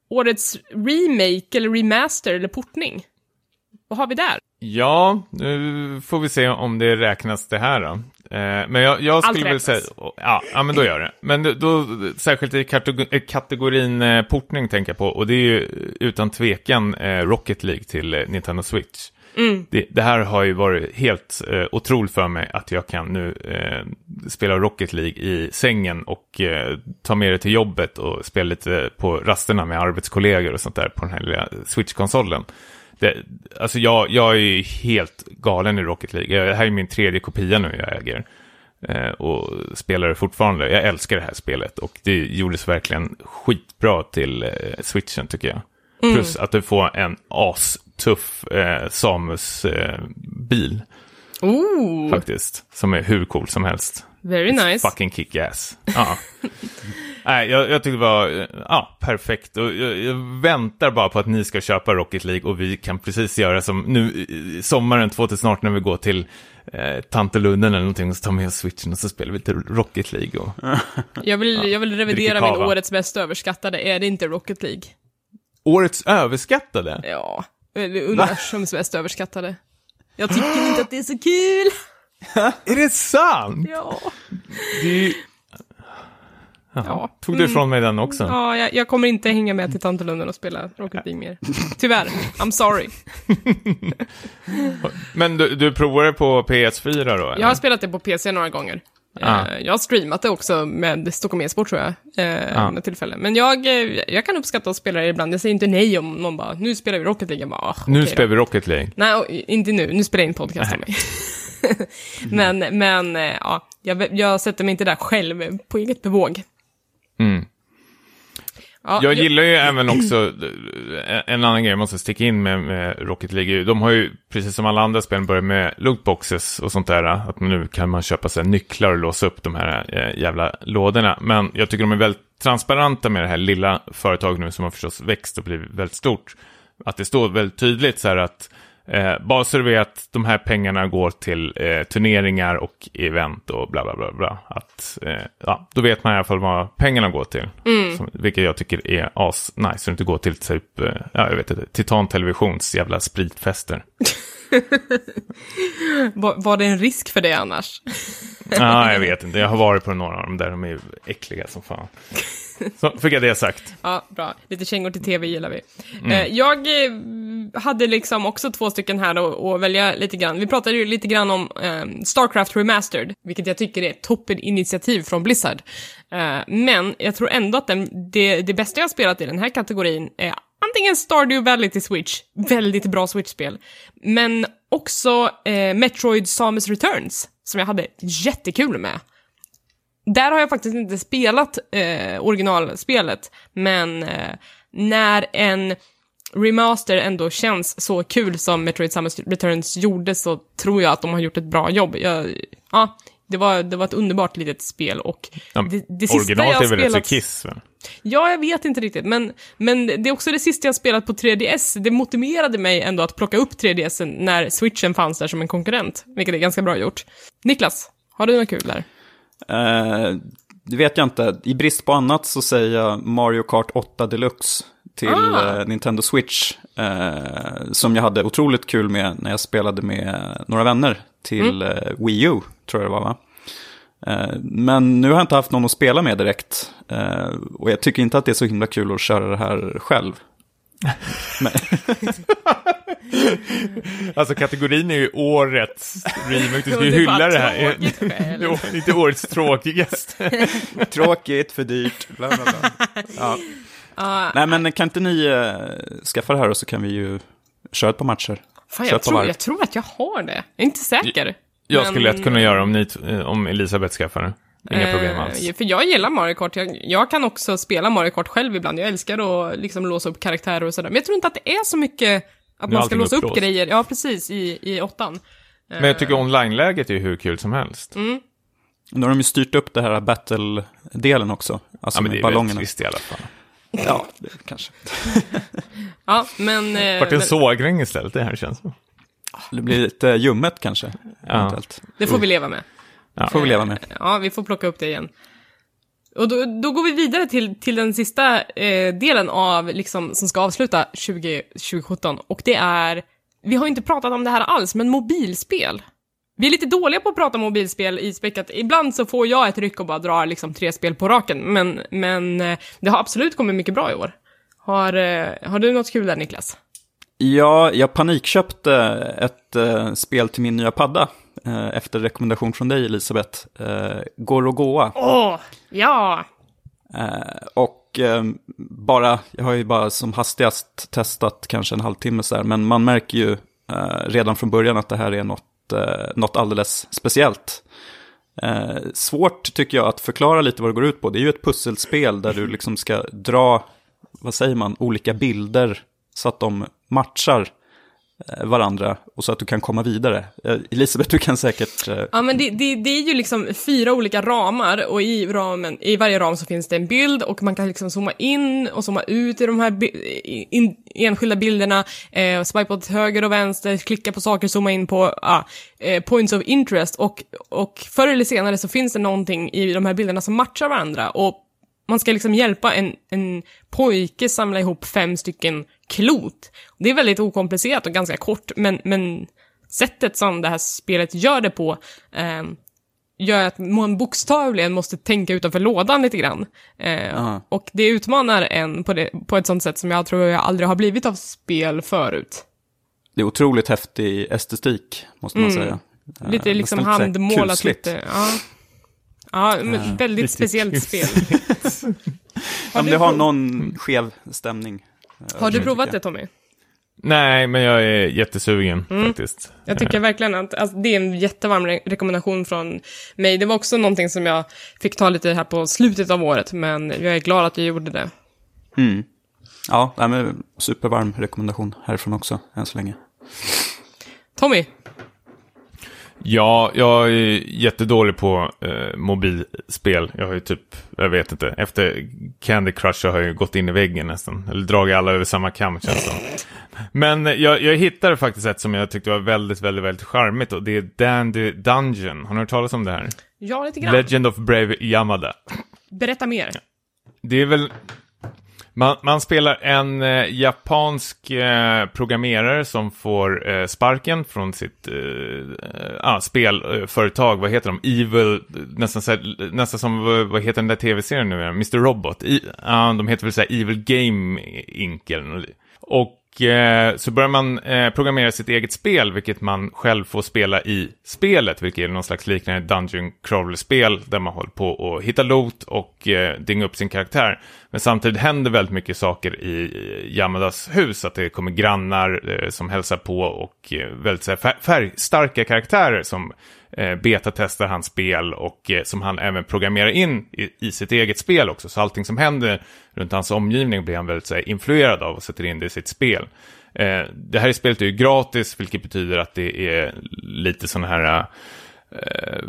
Årets remake, eller remaster, eller portning. Vad har vi där? Ja, nu får vi se om det räknas det här då. Eh, men jag, jag skulle väl säga, ja, ja, men då gör det. Men då, särskilt i eh, kategorin eh, portning tänker jag på, och det är ju utan tvekan Rocket League till Nintendo Switch. Det, det här har ju varit helt eh, otroligt för mig att jag kan nu eh, spela Rocket League i sängen och eh, ta med det till jobbet och spela lite på rasterna med arbetskollegor och sånt där på den här lilla Switch-konsolen. Det, alltså jag, jag är ju helt galen i Rocket League. Det här är min tredje kopia nu jag äger. Eh, och spelar det fortfarande. Jag älskar det här spelet och det gjordes verkligen skitbra till eh, Switchen tycker jag. Plus att du får en astuff eh, Samus-bil Ooh, faktiskt. Som är hur cool som helst. very nice. Fucking kick-ass. Ja. Nej, jag, jag tyckte det var eh, ja, perfekt. Och jag, jag väntar bara på att ni ska köpa Rocket League och vi kan precis göra som nu sommaren 2018 när vi går till eh, Tantelunden eller någonting och så tar med oss switchen och så spelar vi lite Rocket League. Och... Jag vill, jag vill revidera min årets mest överskattade. Är det inte Rocket League? Årets överskattade? Ja, universums mest överskattade. Jag tycker inte att det är så kul. Är det sant? Ja. Det är. Jaha. Ja. Tog du ifrån mig den också? Ja, jag, jag kommer inte hänga med till Tantelunden och spela Rocket League mer. Tyvärr. I'm sorry. Men du, du provade på PS4 då? Eller? Jag har spelat det på PC några gånger. Ah. Eh, Jag har streamat det också med Stockholm e-sport tror jag, eh, Ah. med tillfälle. Men jag, eh, jag kan uppskatta att spela det ibland. Jag säger inte nej om någon bara, nu spelar vi Rocket League. Jag bara, ah, Nu okej då. spelar vi Rocket League. Nej, inte nu. Nu spelar jag in podcast om mig. men, men, ja, jag, jag sätter mig inte där själv på eget bevåg. Mm. Ja, Jag gillar ju även också, eh, en annan grej jag måste sticka in med, med Rocket League, de har ju, precis som alla andra spel, börjat med lootboxes och sånt där, att nu kan man köpa sig nycklar och låsa upp de här eh, jävla lådorna. Men jag tycker de är väldigt transparenta med det här lilla företaget nu som har förstås växt och blivit väldigt stort. Att det står väldigt tydligt så här att Eh, bara så du vet att de här pengarna går till eh, turneringar och event och bla bla bla. bla. Att, eh, ja, då vet man i alla fall vad pengarna går till. Som, vilket jag tycker är as nice. Så det inte går till typ, eh, ja jag vet inte, Titan Televisions jävla spritfester. var, var det en risk för det annars? Ja, jag vet inte. Jag har varit på några av dem där, de är äckliga som fan. Så fick jag det sagt. Ja, bra. Lite kängor till tv gillar vi. Mm. Eh, jag eh, hade liksom också två stycken här att att välja lite grann. Vi pratade ju lite grann om eh, Starcraft Remastered, vilket jag tycker är ett toppeninitiativ från Blizzard. Eh, men jag tror ändå att den, det, det bästa jag har spelat i den här kategorin är antingen Stardew Valley till Switch, väldigt bra Switch-spel, men också eh, Metroid Samus Returns, som jag hade jättekul med. Där har jag faktiskt inte spelat eh, originalspelet, men eh, när en remaster ändå känns så kul som Metroid Samus Returns gjorde så tror jag att de har gjort ett bra jobb. Jag, ja, det var, det var ett underbart litet spel och Ja, det, det sista jag är väl spelat... kiss? Va? Ja, jag vet inte riktigt, men, men det är också det sista jag spelat på 3DS. Det motiverade mig ändå att plocka upp 3DS när switchen fanns där som en konkurrent, vilket är ganska bra gjort. Niklas, har du något kul där? Eh, det vet jag inte. I brist på annat så säger jag Mario Kart 8 Deluxe till Ah. eh, Nintendo Switch. Eh, som jag hade otroligt kul med när jag spelade med några vänner till Mm. eh, Wii U, tror jag det var va? Eh, men nu har jag inte haft någon att spela med direkt. Eh, och jag tycker inte att det är så himla kul att köra det här själv. Alltså kategorin är ju årets remake, du ska ju Det hylla det här. själv. Jo, inte årets tråkigaste. tråkigt, för dyrt, bla bla bla. Ja. Ah, Nej men kan inte ni eh, skaffa det här och så kan vi ju köra ett par matcher. Fan, jag tror, jag tror att jag har det. Jag är inte säker. Jag Men- skulle lätt kunna göra om, ni, eh, om Elisabeth skaffar det. Inga problem Eh, alls. För jag gillar Mario Kart. Jag, jag kan också spela Mario Kart själv ibland. Jag älskar att liksom låsa upp karaktärer och sådär. Men jag tror inte att det är så mycket att man ska låsa upp upplåst. grejer. Ja, precis, i, i åttan. Men jag tycker online-läget är hur kul som helst. Mm. Nu har de ju styrt upp det här battle-delen också. Alltså Ja, men med det är ballongerna. trist i alla fall. Ja, det, kanske. Ja, men... eh, Vart en men sågring istället, det här känns som. Det blir lite ljummet kanske. Ja. eventuellt. det får vi leva med. Ja. får vi leva med. Ja, vi får plocka upp det igen. Och då, då går vi vidare till, till den sista eh, delen av, liksom, som ska avsluta 20, 2017. Och det är, vi har ju inte pratat om det här alls, men mobilspel. Vi är lite dåliga på att prata mobilspel i späckat. Ibland så får jag ett ryck och bara drar liksom tre spel på raken, men, men eh, det har absolut kommit mycket bra i år. Har, eh, har du något kul där, Niklas? Ja, jag panikköpte ett eh, spel till min nya padda. Eh, efter rekommendation från dig, Elisabeth. Eh, Gorogoa. Åh, ja! Eh, och eh, bara, jag har ju bara som hastigast testat kanske en halvtimme så här, men man märker ju redan från början att det här är något, eh, något alldeles speciellt. Eh, svårt tycker jag att förklara lite vad det går ut på. Det är ju ett pusselspel där du liksom ska dra, vad säger man, olika bilder så att de matchar Eh, varandra och så att du kan komma vidare. Eh, Elisabeth, du kan säkert... Eh, ja, men det, det, det är ju liksom fyra olika ramar och i, ramen, i varje ram så finns det en bild och man kan liksom zooma in och zooma ut i de här bi- in, enskilda bilderna, eh, swipa åt höger och vänster, klicka på saker, zooma in på ah, eh, points of interest och, och förr eller senare så finns det någonting i de här bilderna som matchar varandra och man ska liksom hjälpa en, en pojke samla ihop fem stycken klot. Det är väldigt okomplicerat och ganska kort, men, men sättet som det här spelet gör det på eh, gör att man bokstavligen måste tänka utanför lådan lite grann. Eh, och det utmanar en på, det, på ett sånt sätt som jag tror jag aldrig har blivit av spel förut. Det är otroligt häftig estetik, måste man säga. Eh, Mm. Lite liksom nästan lite så här handmålat lite. Ja, ja men väldigt speciellt spel. Ja, det har någon skev stämning. eh, Har du provat det Tommy? Nej, men jag är jättesugen Mm. faktiskt. Jag tycker verkligen att alltså, det är en jättevarm re- rekommendation från mig. Det var också någonting som jag fick ta lite här på slutet av året, men jag är glad att jag gjorde det. Mm. Ja, nej, men supervarm rekommendation härifrån också, än så länge. Tommy, Ja, jag är jättedålig på eh, mobilspel. Jag har ju typ, jag vet inte, efter Candy Crush har jag ju gått in i väggen nästan. Eller dragit alla över samma kam känns det. Men jag, jag hittade faktiskt ett som jag tyckte var väldigt, väldigt, väldigt charmigt och det är Dandy Dungeon. Har ni hört talas om det här? ja lite grann. Legend of Brave Yamada. Berätta mer. Det är väl... Man, man spelar en eh, japansk eh, programmerare som får eh, sparken från sitt eh, eh ah, spelföretag. Vad heter de? Evil, nästan, så här, nästan som, eh, vad, heter den där tv-serien nu? Mr. Robot. I, ah, de heter väl så här Evil Game Inc. Och Eh, så börjar man eh, programmera sitt eget spel, vilket man själv får spela i spelet, vilket är någon slags liknande Dungeon Crawler-spel, där man håller på och hitta loot och eh, dynga dinga upp sin karaktär. Men samtidigt händer väldigt mycket saker i Yamadas hus, att det kommer grannar som hälsar på och väldigt färgstarka karaktärer som eh, betatestar hans spel och eh, som han även programmerar in i, i sitt eget spel också. Så allting som händer runt hans omgivning blir han väldigt så här, influerad av och sätter in det i sitt spel. Eh, det här spelet är ju gratis, vilket betyder att det är lite sådana här eh,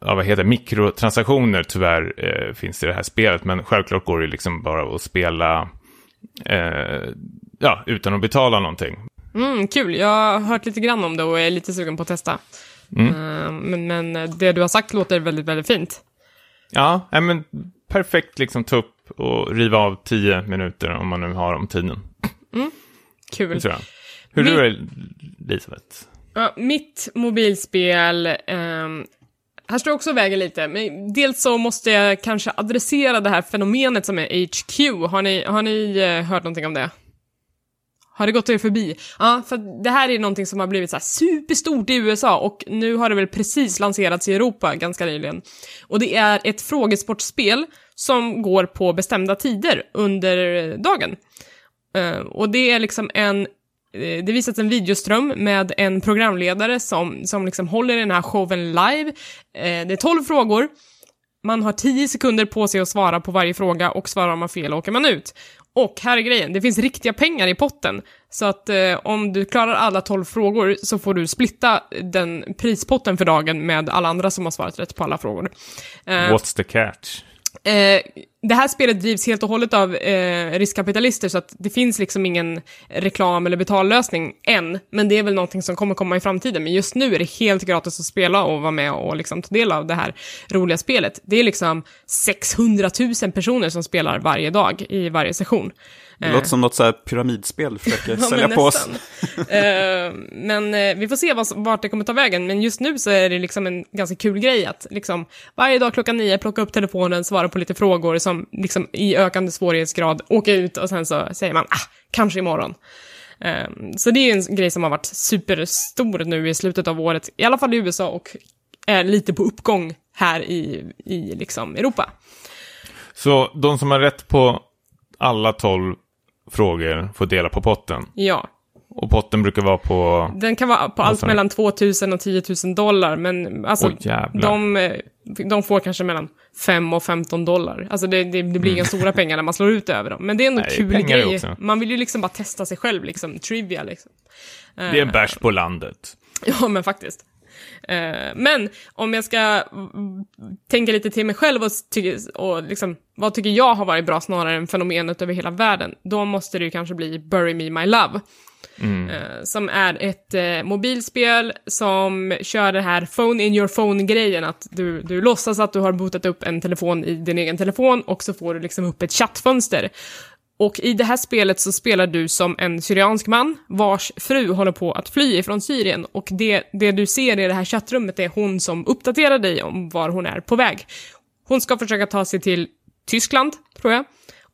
ja, vad heter mikrotransaktioner tyvärr eh, finns i det här spelet. Men självklart går det liksom bara att spela eh, ja, utan att betala någonting. Mm, kul, jag har hört lite grann om det och är lite sugen på att testa. Eh, men, men det du har sagt låter väldigt, väldigt fint. Ja, nej, men perfekt liksom ta upp och riva av tio minuter om man nu har om tiden. Kul. Tror jag. Hur Vi- är det, Elisabeth? Ja, mitt mobilspel, ehm, här står jag också och väger lite, men dels så måste jag kanske adressera det här fenomenet som är HQ. Har ni, har ni eh, hört någonting om det? Har det gått er förbi? Ja, för det här är någonting som har blivit så här superstort i USA och nu har det väl precis lanserats i Europa ganska nyligen. Och det är ett frågesportspel som går på bestämda tider under dagen. Eh, och det är liksom en eh, det visas en videoström med en programledare som, som liksom håller den här showen live. Eh, det är 12 frågor. Man har 10 sekunder på sig att svara på varje fråga och svarar man fel åker man ut. Och här är grejen, det finns riktiga pengar i potten. Så att eh, om du klarar alla 12 frågor så får du splitta den prispotten för dagen med alla andra som har svarat rätt på alla frågor. Eh, What's the catch? Eh, det här spelet drivs helt och hållet av eh, riskkapitalister så att det finns liksom ingen reklam eller betallösning än, men det är väl någonting som kommer komma i framtiden. Men just nu är det helt gratis att spela och vara med och liksom ta del av det här roliga spelet. Det är liksom 600 000 personer som spelar varje dag i varje session. Det låter som något så här pyramidspel, försöker Ja, sälja på oss. Eh, men eh, vi får se vad, vart det kommer ta vägen. Men just nu så är det liksom en ganska kul grej att liksom varje dag klockan nio plocka upp telefonen, svara på lite frågor som liksom i ökande svårighetsgrad åka ut och sen så säger man ah, kanske imorgon. Eh, så det är en grej som har varit superstor nu i slutet av året, i alla fall i USA och är lite på uppgång här i, i liksom Europa. Så de som har rätt på alla tolv frågor får dela på potten. Ja. Och potten brukar vara på... Den kan vara på allt du? mellan 2 000 och 10 000 dollar, men alltså, jävlar. de, eh, de får kanske mellan 5 och 15 dollar. Alltså det, det, det blir inga stora pengar när man slår ut över dem. Men det är ändå Mm. Nej, kul grej. också. Man vill ju liksom bara testa sig själv, liksom. Trivia, liksom. Det är en bärs på landet. Ja, men faktiskt. Eh, men om jag ska mm, tänka lite till mig själv och, ty- och liksom, vad tycker jag har varit bra snarare än fenomenet över hela världen, då måste det ju kanske bli Bury Me My Love. Eh, som är ett eh, mobilspel som kör det här phone in your phone-grejen, att du, du låtsas att du har botat upp en telefon i din egen telefon och så får du liksom upp ett chattfönster. Och i det här spelet så spelar du som en syriansk man vars fru håller på att fly ifrån Syrien och det, det du ser i det här chattrummet är hon som uppdaterar dig om var hon är på väg. Hon ska försöka ta sig till Tyskland, tror jag.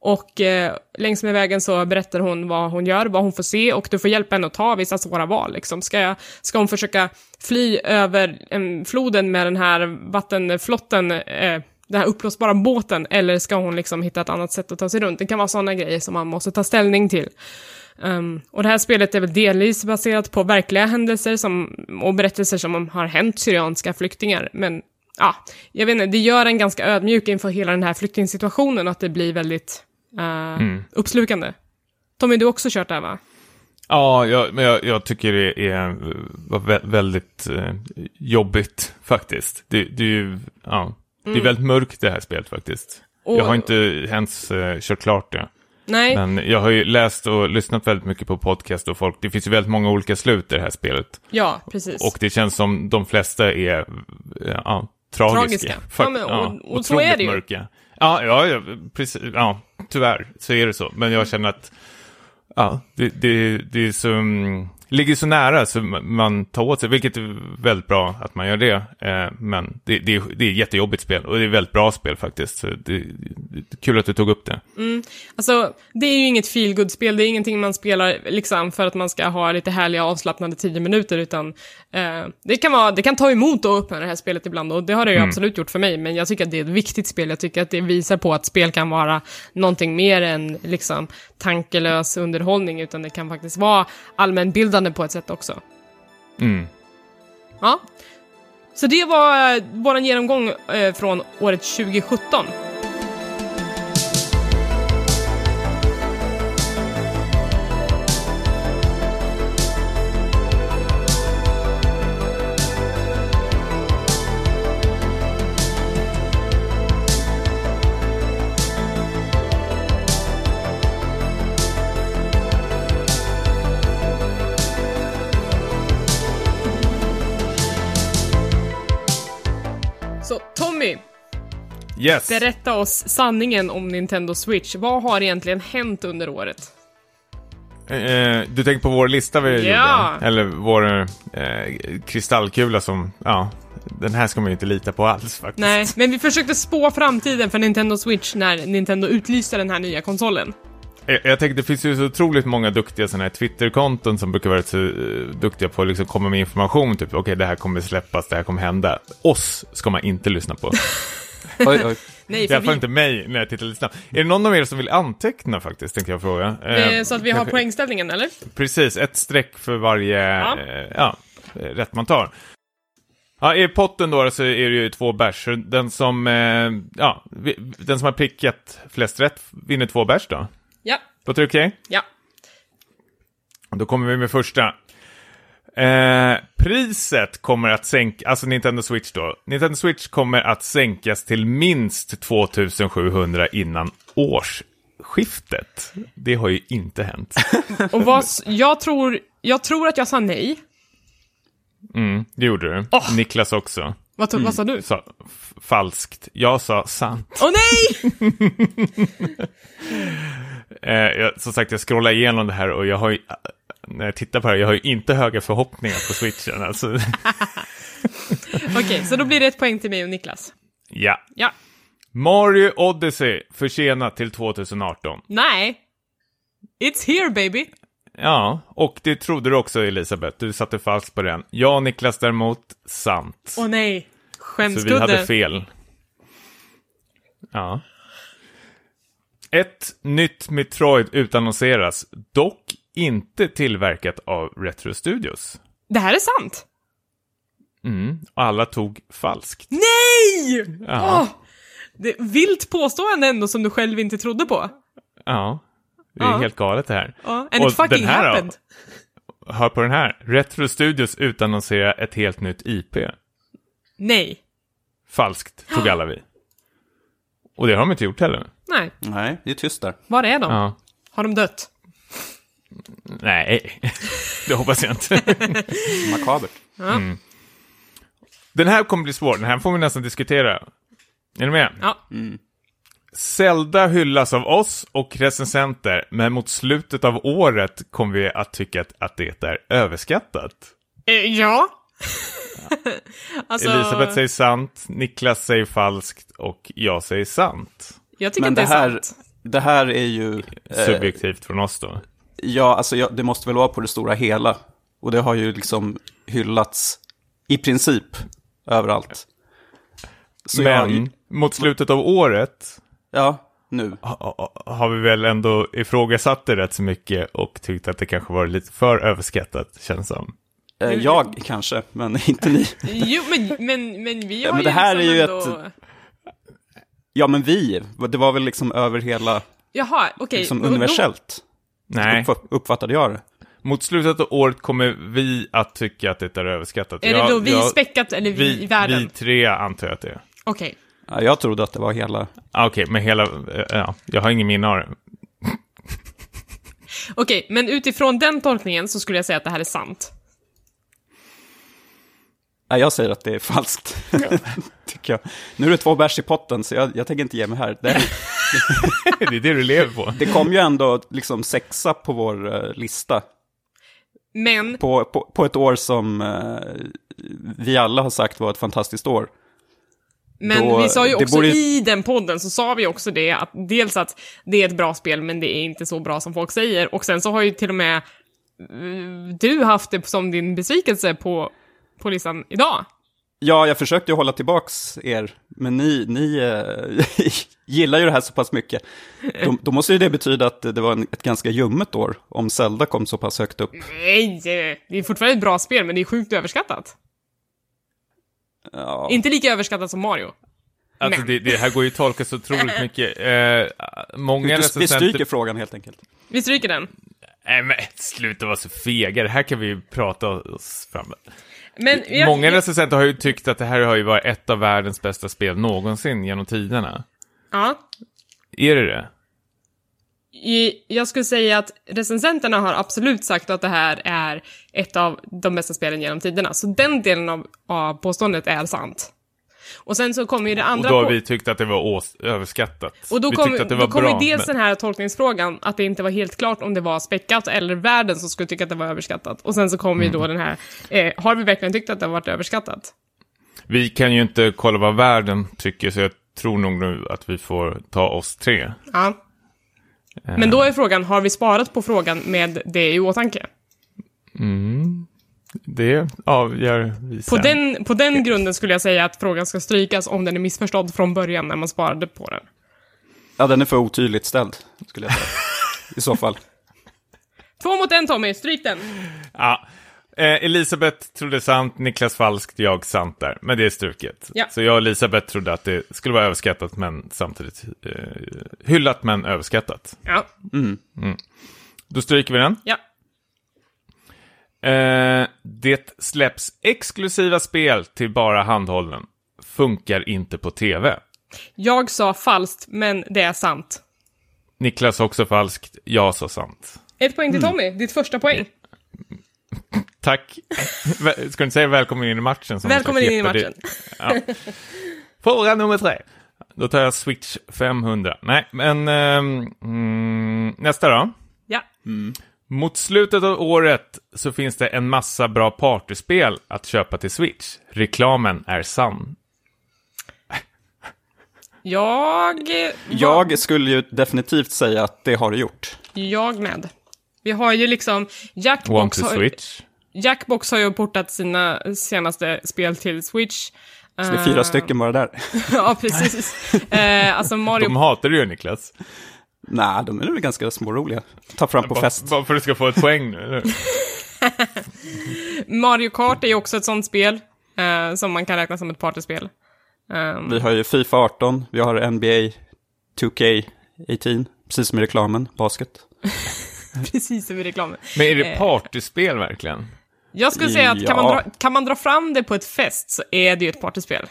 Och eh, längs med vägen så berättar hon vad hon gör, vad hon får se och du får hjälpa henne att ta vissa svåra val. Liksom. Ska, jag, ska hon försöka fly över eh, floden med den här vattenflotten, eh, den här uppblåsbara båten, eller ska hon liksom hitta ett annat sätt att ta sig runt? Det kan vara sådana grejer som man måste ta ställning till. Um, och det här spelet är väl delvis baserat på verkliga händelser som, och berättelser som har hänt syrianska flyktingar, men ja, jag vet inte, det gör en ganska ödmjuk inför hela den här flyktingsituationen att det blir väldigt eh, uppslukande. Tommy, du har också kört det här va? Ja, jag, men jag, jag tycker det är var vä- väldigt eh, jobbigt faktiskt. Det, det är ju, ja, det är väldigt mörkt det här spelet faktiskt. Och- Jag har inte ens eh, kört klart det. Nej, Men jag har ju läst och lyssnat väldigt mycket på podcast och folk. Det finns ju väldigt många olika slut i det här spelet. ja, precis. Och det känns som de flesta är eh, ja, tragiska. Tragiska. Fak- Ja, men, och- och så otroligt är det ju. Mörka. Ja, ja, ja, precis. Ja, tyvärr så är det så. Men jag känner att ja, det, det, det är så, mm, ligger så nära så man tar åt sig, vilket är väldigt bra att man gör det. Eh, men det, det, är, det är ett jättejobbigt spel och det är ett väldigt bra spel faktiskt. Så det, det kul att du tog upp det. Alltså, det är ju inget feel spel det är ingenting man spelar liksom för att man ska ha lite härliga avslappnade tio minuter, utan eh, det, kan vara, det kan ta emot att öppna det här spelet ibland, och det har det ju absolut gjort för mig, men jag tycker att det är ett viktigt spel, jag tycker att det visar på att spel kan vara någonting mer än liksom tankelös underhållning, utan det kan faktiskt vara allmänbildande på ett sätt också. Mm. Ja. Så det var eh, vår genomgång eh, från året 2017. Yes. berätta oss sanningen om Nintendo Switch. Vad har egentligen hänt under året? Eh, du tänker på vår lista vi Ja. gjorde? Eller vår eh, kristallkula som, ja, den här ska man ju inte lita på alls faktiskt. Nej, men vi försökte spå framtiden för Nintendo Switch när Nintendo utlyste den här nya konsolen. Jag, jag tänkte, det finns ju så otroligt många duktiga sådana här Twitter-konton som brukar vara så eh, duktiga på att liksom komma med information, typ okej det här kommer släppas, det här kommer hända. Oss ska man inte lyssna på. Oj, oj. Nej, I för alla fall vi, inte mig när jag tittar lite snabbt. Är det någon av er som vill anteckna faktiskt, tänkte jag fråga. eh, så att vi har kanske- poängställningen, eller? Precis, ett streck för varje Ja. ja. ja, eh, rätt man tar. Ja, I potten då så är det ju två bärs. Den som, eh, ja, den som har prickat flest rätt vinner två bärs då. Ja, Låter det okej? ja. Då kommer vi med första. Eh, priset kommer att sänka, alltså Nintendo Switch då. Nintendo Switch kommer att sänkas till minst 2700 innan årsskiftet. Det har ju inte hänt. Och vad, jag, tror, jag tror att jag sa nej. Mm, det gjorde du. Åh! Niklas också. Vad, to- vad sa du? Sa falskt. Jag sa sant. Åh nej! Eh, jag, som sagt, jag scrollar igenom det här och jag har ju, när jag tittar på det här, jag har ju inte höga förhoppningar på switchen. Alltså, Okej, så då blir det ett poäng till mig och Niklas. ja. Ja. Mario Odyssey försenat till 2018. Nej. It's here baby. Ja, och det trodde du också Elisabeth. Du satte fast på den. Jag och Niklas däremot, sant. Åh nej. Så vi hade Skämskudde. fel. Ja. Ett nytt Metroid utannonseras, dock inte tillverkat av Retro Studios. Det här är sant. Mm, och alla tog falskt. Nej! Ja. Åh! Det är vilt påstående ändå som du själv inte trodde på. Ja, det är Ja. helt galet det här. Ja, and Och it fucking den här då? happened. Hör på den här. Retro Studios utannonserar ett helt nytt IP. Nej. Falskt, tog alla vi. Och det har de inte gjort heller. Nej. Nej, det är tyst där. Var är de? Ja. Har de dött? Nej, det hoppas jag inte. Makabert. Ja. Den här kommer bli svår, den här får vi nästan diskutera. Är ni med? Ja. Zelda hyllas av oss och recensenter, men mot slutet av året kommer vi att tycka att, det är överskattat. Eh, ja. alltså, Elisabeth säger sant, Niklas säger falskt och jag säger sant. jag tycker Men det det är här, sant. det här är ju... eh, Subjektivt från oss då. Ja, alltså ja, det måste väl vara på det stora hela. Och det har ju liksom hyllats i princip överallt. Så men jag, mot slutet av året ja, nu. ha- ha- har vi väl ändå ifrågasatt det rätt så mycket och tyckt att det kanske var lite för överskattat, känns som. Eh, jag kanske, men inte ni. Jo, men, men, men vi har men det här liksom är ju ändå... Ja, men vi. Det var väl liksom över hela, Jaha, okej. liksom Och då- universellt. Nej, Uppf- uppfattade jag det. mot slutet av året kommer vi att tycka att det är överskattat. Är det Jag- då vi jag- späckat eller vi, i vi, världen? vi tre antar jag att det är. Okej. Ja, jag trodde att det var hela... Ah, Okej, men hela, eh, ja, jag har ingen minne av det. Okej, men utifrån den tolkningen så skulle jag säga att det här är sant. Ja, jag säger att det är falskt. Tycker jag. Nu är det två bärs i potten, så jag, jag tänker inte ge mig här. Det, det är det du lever på. det kom ju ändå liksom sexa på vår eh, lista. Men, På, på, på ett år som eh, vi alla har sagt var ett fantastiskt år. men Då- vi sa ju också borde- i den podden så sa vi också det att dels att det är ett bra spel men det är inte så bra som folk säger och sen så har ju till och med eh, du haft det som din besvikelse på, på listan idag. Ja, jag försökte ju hålla tillbaks er, men ni, ni eh, gillar ju det här så pass mycket. Då, då måste ju det betyda att det var en, ett ganska ljummet år, om Zelda kom så pass högt upp. Nej, det är fortfarande ett bra spel men det är sjukt överskattat. Ja, Inte lika överskattat som Mario. Alltså det, det här går ju att tolka så otroligt mycket. Eh, många vi, vi stryker frågan helt enkelt. Vi stryker den. Nej men sluta vara så fega, det här kan vi ju prata oss fram. Men jag, Många jag, recensenter har ju tyckt att det här har ju varit ett av världens bästa spel någonsin genom tiderna. ja, Är det det? Jag skulle säga att recensenterna har absolut sagt att det här är ett av de bästa spelen genom tiderna. Så den delen av, av påståendet är sant. Och sen så kommer ju det Och andra... då har vi tyckt att det var överskattat. och då kommer då bra. dels men- den här tolkningsfrågan, att det inte var helt klart om det var späckat eller världen som skulle tycka att det var överskattat. Och sen så kommer ju då Mm. den här, eh, har vi verkligen tyckt att det har varit överskattat? Vi kan ju inte kolla vad världen tycker, så jag tror nog nu att vi får ta oss tre. Ja. Men då är frågan, har vi sparat på frågan med det i åtanke? Det avgör vi På sen. den, på den grunden skulle jag säga att frågan ska strykas om den är missförstådd från början när man sparade på den. Ja, den är för otydligt ställd, skulle jag säga. I så fall. Två mot en Tommy, stryk den. Ja. Eh, Elisabeth trodde sant, Niklas falskt, jag sant där. Men det är struket. Ja. Så jag och Elisabeth trodde att det skulle vara överskattat, men samtidigt eh, hyllat men överskattat. Ja, Då stryker vi den. ja. Eh, det släpps exklusiva spel till bara handhållen. Funkar inte på tv. Jag sa falskt, men det är sant. Niklas också falskt, jag sa sant. Ett poäng Mm. till Tommy, ditt första poäng. Tack. Ska du inte säga välkommen in i matchen? Välkommen in i matchen. Ja. Fråga nummer tre. Då tar jag Switch 500. Nej, men mm, nästa då. Ja. Mot slutet av året så finns det en massa bra partyspel att köpa till Switch. Reklamen är sann. Jag... Jag skulle ju definitivt säga att det har det gjort. Jag med. Vi har ju liksom... Jackbox to har, Switch. Jackbox har ju portat sina senaste spel till Switch. Så det är fyra stycken bara där. ja, precis. eh, alltså Mario... De hatar du ju Niklas. Nej, de är väl ganska småroliga. Ta fram på Bara, fest. bara för att du ska få ett poäng nu. eller? Mario Kart är ju också ett sånt spel. Eh, som man kan räkna som ett partyspel. Ehm, Vi har ju Fifa 18, vi har NBA 2K18, precis som i reklamen, basket. precis som i reklamen. Men är det Eh. partyspel verkligen? Jag skulle säga att kan, man Ja. dra, kan man dra fram det på ett fest så är det ju ett partyspel.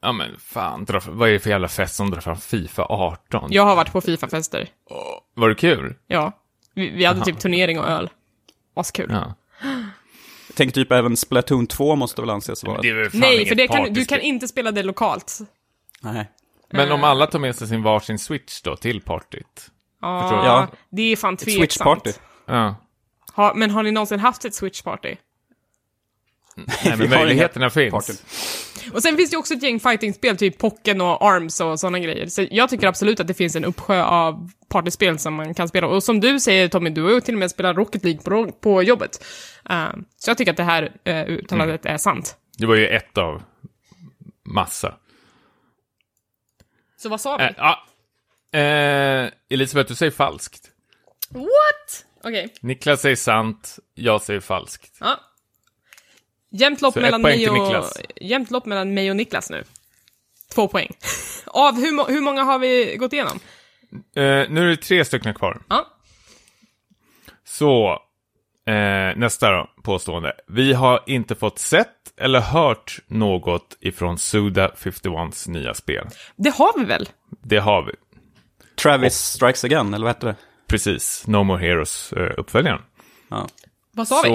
Ja men fan, dra, vad är det för jävla fest som drar fram Fifa 18? Jag har varit på Fifa-fester. Var det kul? Ja. Vi, vi hade typ turnering och öl. Askul. Ja. Tänk typ även Splatoon 2 måste väl anses vara. Väl Nej, för det kan, du kan inte spela det lokalt. Nej. Men om alla tar med sig sin varsin Switch då till partyt? Ja, det är fan tveksamt. Switch-party. Ja. Ha, men har ni någonsin haft ett Switch-party? Nej, men möjligheterna finns. partyn. Och sen finns det ju också ett gäng fightingspel, typ Pocken och Arms och sådana grejer. Så jag tycker absolut att det finns en uppsjö av partyspel som man kan spela. Och som du säger Tommy, du har ju till och med spelat Rocket League på, på jobbet. Uh, så jag tycker att det här uh, uttalandet Mm. är sant. Det var ju ett av massa. Så vad sa vi? Ja. Eh, Elisabeth, du säger falskt. What? Okej. Niklas säger sant, jag säger falskt. Ja. Jämnt lopp, Så mellan mig och, Niklas. jämnt lopp mellan mig och Niklas nu. Två poäng. Av hur, hur många har vi gått igenom? Eh, nu är det tre stycken kvar. Ja. Så, eh, nästa då, påstående. Vi har inte fått sett eller hört något ifrån Suda 51s nya spel. Det har vi väl? Det har vi. Travis Strikes Again, eller vad heter det? Precis, No More Heroes eh, uppföljaren. Ja. Vad sa vi?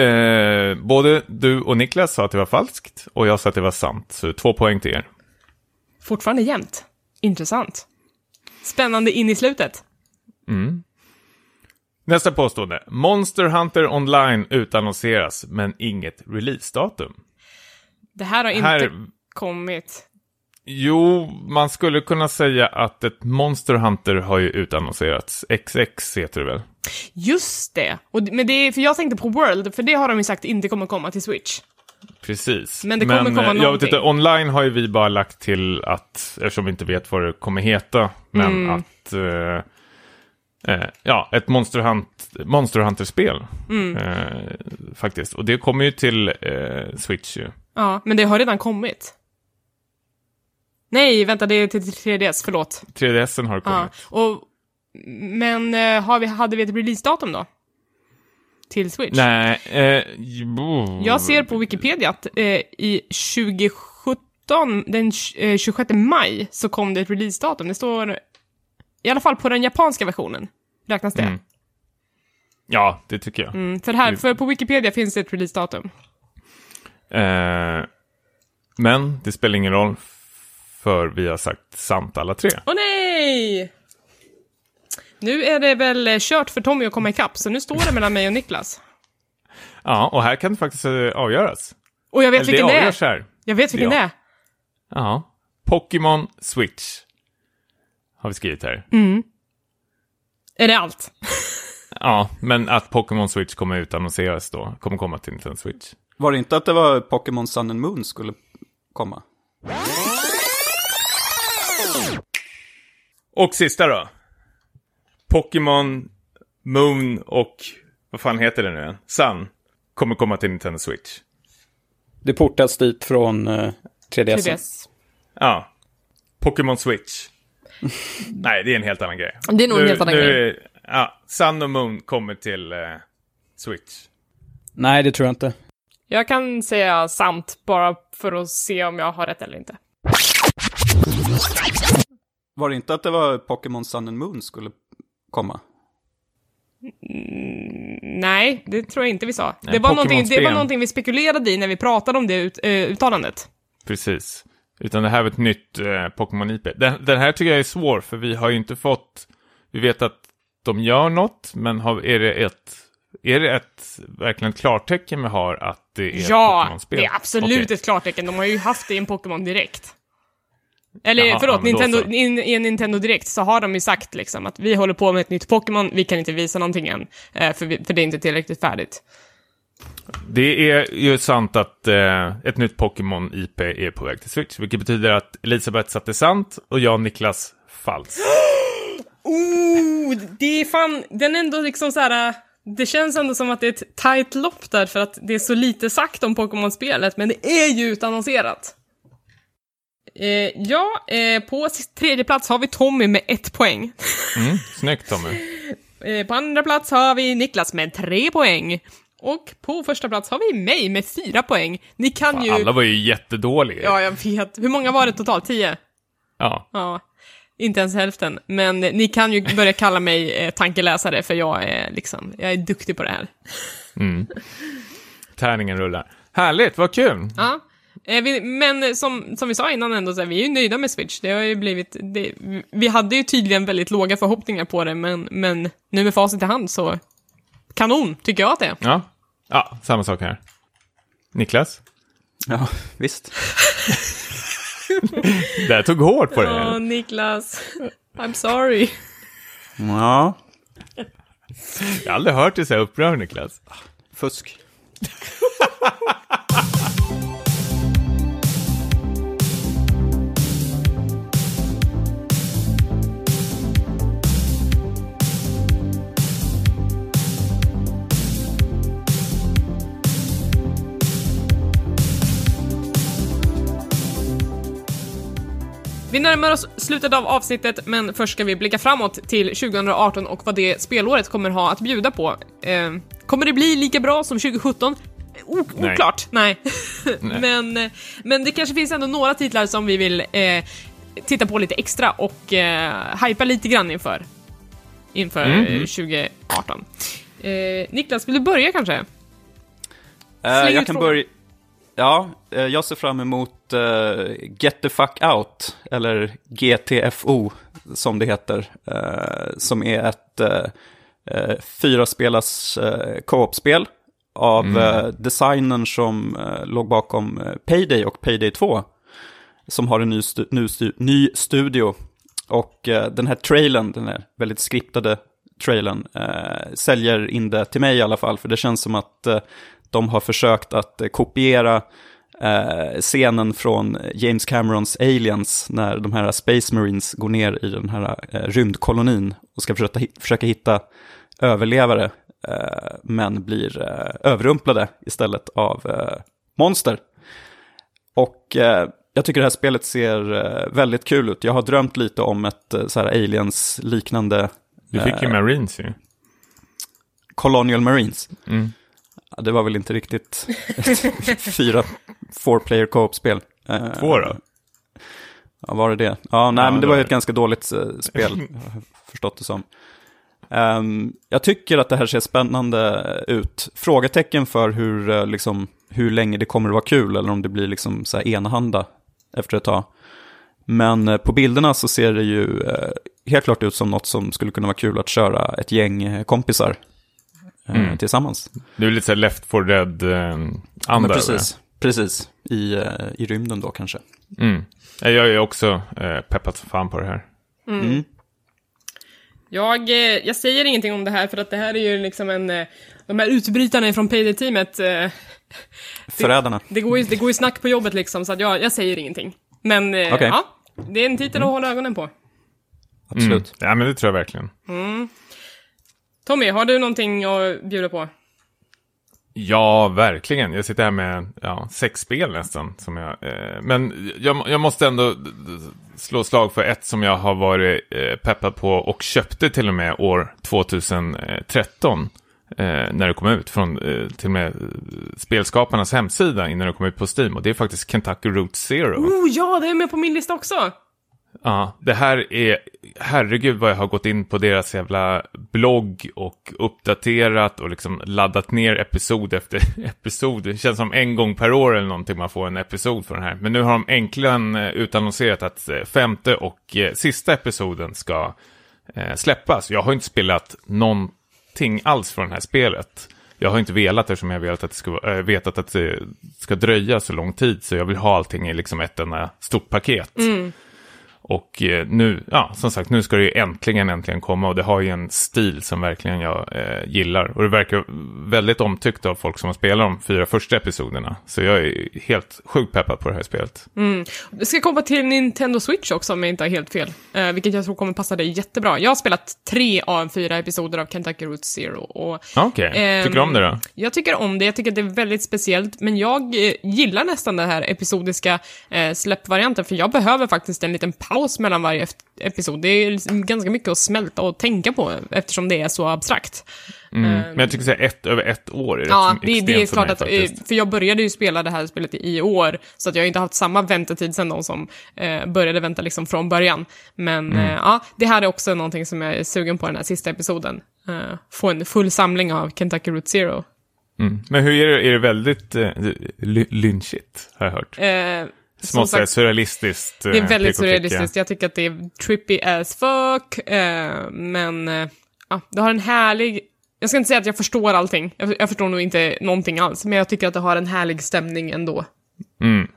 Eh, både du och Niklas sa att det var falskt och jag sa att det var sant. Så två poäng till er. Fortfarande jämnt. Intressant. Spännande in i slutet. Nästa påstående. Monster Hunter Online utannonseras, men inget releasedatum. Det här har inte Här- kommit. Jo, man skulle kunna säga att ett Monster Hunter har ju utannonserats. XX heter det väl? Just det. Och, men det är, för jag tänkte på World, för det har de ju sagt inte kommer komma till Switch. Precis. Men det kommer komma eh, Jag vet någonting. inte, online har ju vi bara lagt till att, eftersom vi inte vet vad det kommer heta, men Mm. att... Eh, eh, ja, ett Monster, Hunt, Monster Hunter-spel. Mm. Eh, faktiskt. Och det kommer ju till eh, Switch ju. Ja, men det har redan kommit. Nej, vänta, det är till 3DS, förlåt. 3DSen har Ja, kommit. och, men eh, har vi, hade vi ett releasedatum då? Till Switch? Nej, eh. Jag ser på Wikipedia att eh, i 2017, den eh, 26 maj, så kom det ett releasedatum. Det står, i alla fall på den japanska versionen, räknas det. Mm. Ja, det tycker jag. Mm, för, här, för på Wikipedia finns det ett releasedatum. Eh, men det spelar ingen roll, för vi har sagt sant alla tre. Åh nej! Nu är det väl eh, kört för Tommy att komma ikapp, så nu står det mellan mig och Niklas. Ja, och här kan det faktiskt eh, avgöras. Och jag vet Eller vilken det är. här. Jag vet vilken Ja. det är. Ja. Pokémon Switch. Har vi skrivit här. Mm. Är det allt? Ja, men att Pokémon Switch kommer utannonseras då. Kommer komma till Nintendo Switch. Var det inte att det var Pokémon Sun and Moon skulle komma? Och sista då. Pokémon Moon och vad fan heter det nu igen? Sun. Kommer komma till Nintendo Switch. Det portas dit från eh, 3DS. 3DS. Ja. Pokémon Switch. Nej, det är en helt annan grej. Det är nog en helt annan grej. är- Ja, Sun och Moon kommer till eh, Switch. Nej, det tror jag inte. Jag kan säga sant, bara för att se om jag har rätt eller inte. Var det inte att det var Pokémon Sun and Moon skulle komma? Nej, det tror jag inte vi sa. Nej, det, var någonting, det var någonting vi spekulerade i när vi pratade om det ut, eh, uttalandet. Precis. Utan det här var ett nytt eh, Pokémon-IP. Den, den här tycker jag är svår, för vi har ju inte fått... Vi vet att de gör något, men har, är det ett... Är det ett verkligen ett klartecken vi har att det är ett Ja, Pokémon-spel? det är absolut Okej. ett klartecken. De har ju haft det i en Pokémon direkt. Eller Jaha, förlåt, Nintendo, så. i, en Nintendo Direkt så har de ju sagt liksom att vi håller på med ett nytt Pokémon, vi kan inte visa någonting än, eh, för, vi, för det är inte tillräckligt färdigt. Det är ju sant att eh, ett nytt Pokémon-IP är på väg till Switch, vilket betyder att Elisabeth satte sant och jag och Niklas falskt. Oh, det är fan, den är ändå liksom så här. äh, Det känns ändå som att det är ett tight lopp där för att det är så lite sagt om Pokémon-spelet, men det är ju utannonserat. Eh, ja, eh, på tredje plats har vi Tommy med ett poäng. Mm, snyggt Tommy. Eh, på andra plats har vi Niklas med tre poäng. Och på första plats har vi mig med fyra poäng. Ni kan ju... Alla var ju jättedåliga. Ja, jag vet. Hur många var det totalt? Tio? ja. Ja, inte ens hälften. Men ni kan ju börja kalla mig eh, tankeläsare, för jag är liksom, jag är duktig på det här. Tärningen rullar. Härligt, vad kul! Ja. Eh, men som, som vi sa innan ändå, så här, vi är ju nöjda med Switch. Det har ju blivit, det, vi hade ju tydligen väldigt låga förhoppningar på det, men, men nu med facit i hand så kanon, tycker jag att det är. Ja, ja samma sak här. Niklas? Ja, visst. Det här tog hårt på Ja, dig. Niklas. I'm sorry. Ja, Jag har aldrig hört dig så upprörd, Niklas. fusk. Vi närmar oss slutet av avsnittet, men först ska vi blicka framåt till 2018 och vad det spelåret kommer ha att bjuda på. Eh, kommer det bli lika bra som 2017? O- Nej. oklart, nej. men, eh, men det kanske finns ändå några titlar som vi vill eh, titta på lite extra och eh, hypa lite grann inför. Inför eh, 2018. Eh, Niklas, vill du börja kanske? Eh, Släng jag kan frågan. börja... Ja, eh, jag ser fram emot eh, Get the fuck out, eller GTFO som det heter. eh, som är ett uh, fyra spelas uh, co-op-spel av eh, designern som låg bakom Payday och Payday 2. Som har en ny, stu- ny, stu- ny studio. Och den här trailern, den här väldigt skriptade trailern, säljer in det till mig i alla fall. För det känns som att de har försökt att eh, kopiera eh, scenen från James Camerons Aliens när de här Space Marines går ner i den här eh, rymdkolonin och ska försöka, försöka hitta överlevare, men blir överrumplade istället av monster. Och jag tycker det här spelet ser väldigt kul ut. Jag har drömt lite om ett så här aliens-liknande Du fick ju Marines ju. Colonial Marines. Mm. Det var väl inte riktigt ett fyra, four player co-op-spel. Eh, Två då? Ja, var det det? Ja, nej, Ja, men det var ju ett ganska dåligt eh, spel, förstått det som. Ehm, jag tycker att det här ser spännande ut. Frågetecken för hur, eh, liksom, hur länge det kommer att vara kul, eller om det blir liksom så här enahanda efter ett tag. Men på bilderna så ser det ju helt klart ut som något som skulle kunna vara kul att köra ett gäng kompisar Mm. tillsammans. Det är lite så här Left 4 Dead-anda. Ja, men precis, precis. I, eh, I rymden då kanske. Mm. Jag är också eh, peppad som fan på det här. Mm. Jag, eh, jag säger ingenting om det här för att det här är ju liksom en... eh, De här utbrytarna från Payday-teamet, eh, Förrädarna. det går ju, det går ju snack på jobbet liksom, så att jag, jag säger ingenting. Men eh, Okej. ja, det är en titel att hålla ögonen på. Absolut. Mm. Ja, men det tror jag verkligen. Tommy, har du någonting att bjuda på? Ja, verkligen. Jag sitter här med ja, sex spel nästan. Som jag, eh, men jag, jag måste ändå slå slag för ett som jag har varit eh, peppad på och köpte till och med år 2013. eh, när det kom ut, från eh, till och med spelskaparnas hemsida innan det kom ut på Steam. Och det är faktiskt Kentucky Route Zero. Oh ja, det är med på min lista också! Ja, det här är, herregud vad jag har gått in på deras jävla blogg och uppdaterat och liksom laddat ner episod efter episod. Det känns som en gång per år eller någonting man får en episod för den här. Men nu har de äntligen eh, utannonserat att eh, femte och eh, sista episoden ska släppas. Jag har inte spelat någonting alls från det här spelet. Jag har inte velat eftersom jag velat att det ska, äh, vetat att det ska dröja så lång tid. Så jag vill ha allting i liksom ett enda stort paket. Och eh, nu, ja, som sagt, nu ska det ju äntligen, äntligen komma och det har ju en stil som verkligen jag eh, gillar. Och det verkar väldigt omtyckt av folk som har spelat de fyra första episoderna. Så jag är helt sjukt peppad på det här spelet. Det ska komma till Nintendo Switch också om jag inte har helt fel. Eh, vilket jag tror kommer passa dig jättebra. Jag har spelat tre av fyra episoder av Kentucky Route Zero. Okej, Ehm, tycker du om det då? Jag tycker om det, jag tycker att det är väldigt speciellt, men jag eh, gillar nästan den här episodiska eh, släppvarianten, för jag behöver faktiskt en liten paus mellan varje episod. Det är liksom ganska mycket att smälta och tänka på, eftersom det är så abstrakt. Mm. Men jag tycker här, ett över ett år är Ja, det, det är klart mig att, eh, faktiskt. för jag började ju spela det här spelet i år, så att jag har inte haft samma väntetid som de som eh, började vänta liksom från början. Men Mm. eh, ja, det här är också någonting som jag är sugen på den här sista episoden. Eh, få en full samling av Kentucky Route Zero. Mm. Men hur är det, är det väldigt eh, ly- lynchigt, har jag hört? Eh, Smått sagt, surrealistiskt. det är eh, väldigt klicka. surrealistiskt. Jag tycker att det är trippy as fuck, eh, men eh, ja, det har en härlig... Jag ska inte säga att jag förstår allting. Jag, jag förstår nog inte någonting alls, men jag tycker att det har en härlig stämning ändå. Mm.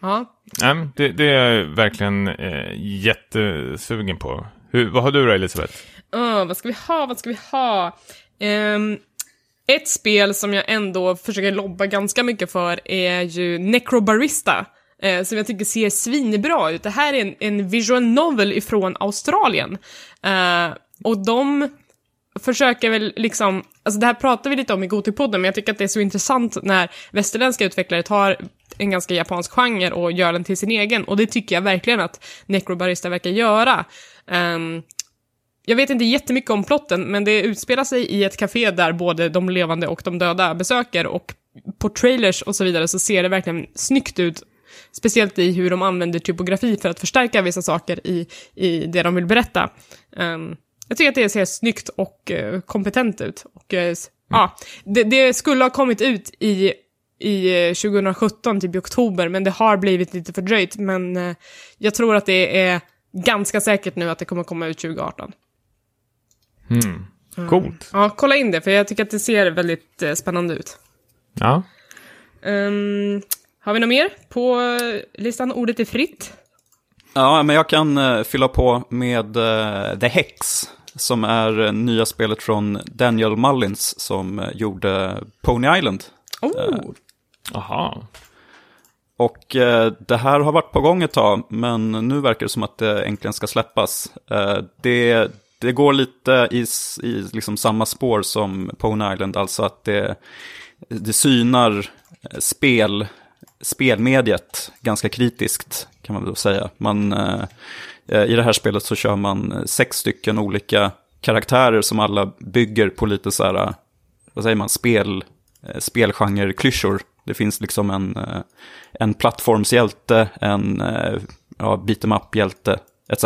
Ja, men det, det är jag verkligen eh, jättesugen på. Hur, vad har du då, Elisabeth? Uh, vad ska vi ha, vad ska vi ha? Ehm, ett spel som jag ändå försöker lobba ganska mycket för är ju Necrobarista. eh, som jag tycker ser svinbra ut. Det här är en, en visual novel ifrån Australien. Eh, och de försöker väl liksom, alltså det här pratar vi lite om i Gotipodden, men jag tycker att det är så intressant när västerländska utvecklare tar en ganska japansk genre och gör den till sin egen, och det tycker jag verkligen att Necrobarista verkar göra. Ehm, jag vet inte jättemycket om plotten, men det utspelar sig i ett café där både de levande och de döda besöker, och på trailers och så vidare så ser det verkligen snyggt ut. Speciellt i hur de använder typografi för att förstärka vissa saker i, i det de vill berätta. Um, jag tycker att det ser snyggt och uh, kompetent ut. Och, uh, mm. ja, det, det skulle ha kommit ut i, i eh, 2017, typ i oktober, men det har blivit lite fördröjt. Men jag tror att det är ganska säkert nu att det kommer komma ut 2018. Mm. Coolt. Ja, kolla in det, för jag tycker att det ser väldigt eh, spännande ut. Ja. Ehm, har vi något mer på listan? Ordet är fritt. Ja, men jag kan eh, fylla på med eh, The Hex, som är eh, nya spelet från Daniel Mullins som gjorde Pony Island. Oh, Aha. Och det här har varit på gång ett tag, men nu verkar det som att det äntligen ska släppas. Det, det går lite i, i liksom samma spår som Pone Island, alltså att det, det synar eh, spel, spelmediet ganska kritiskt, kan man väl säga. Man, eh, eh I det här spelet så kör man eh, sex stycken olika karaktärer som alla bygger på lite så här, vad säger man, spel, eh, spelgenre-klyschor. Det finns liksom en, eh, en plattformshjälte, en eh, ja, beat em up-hjälte, etc.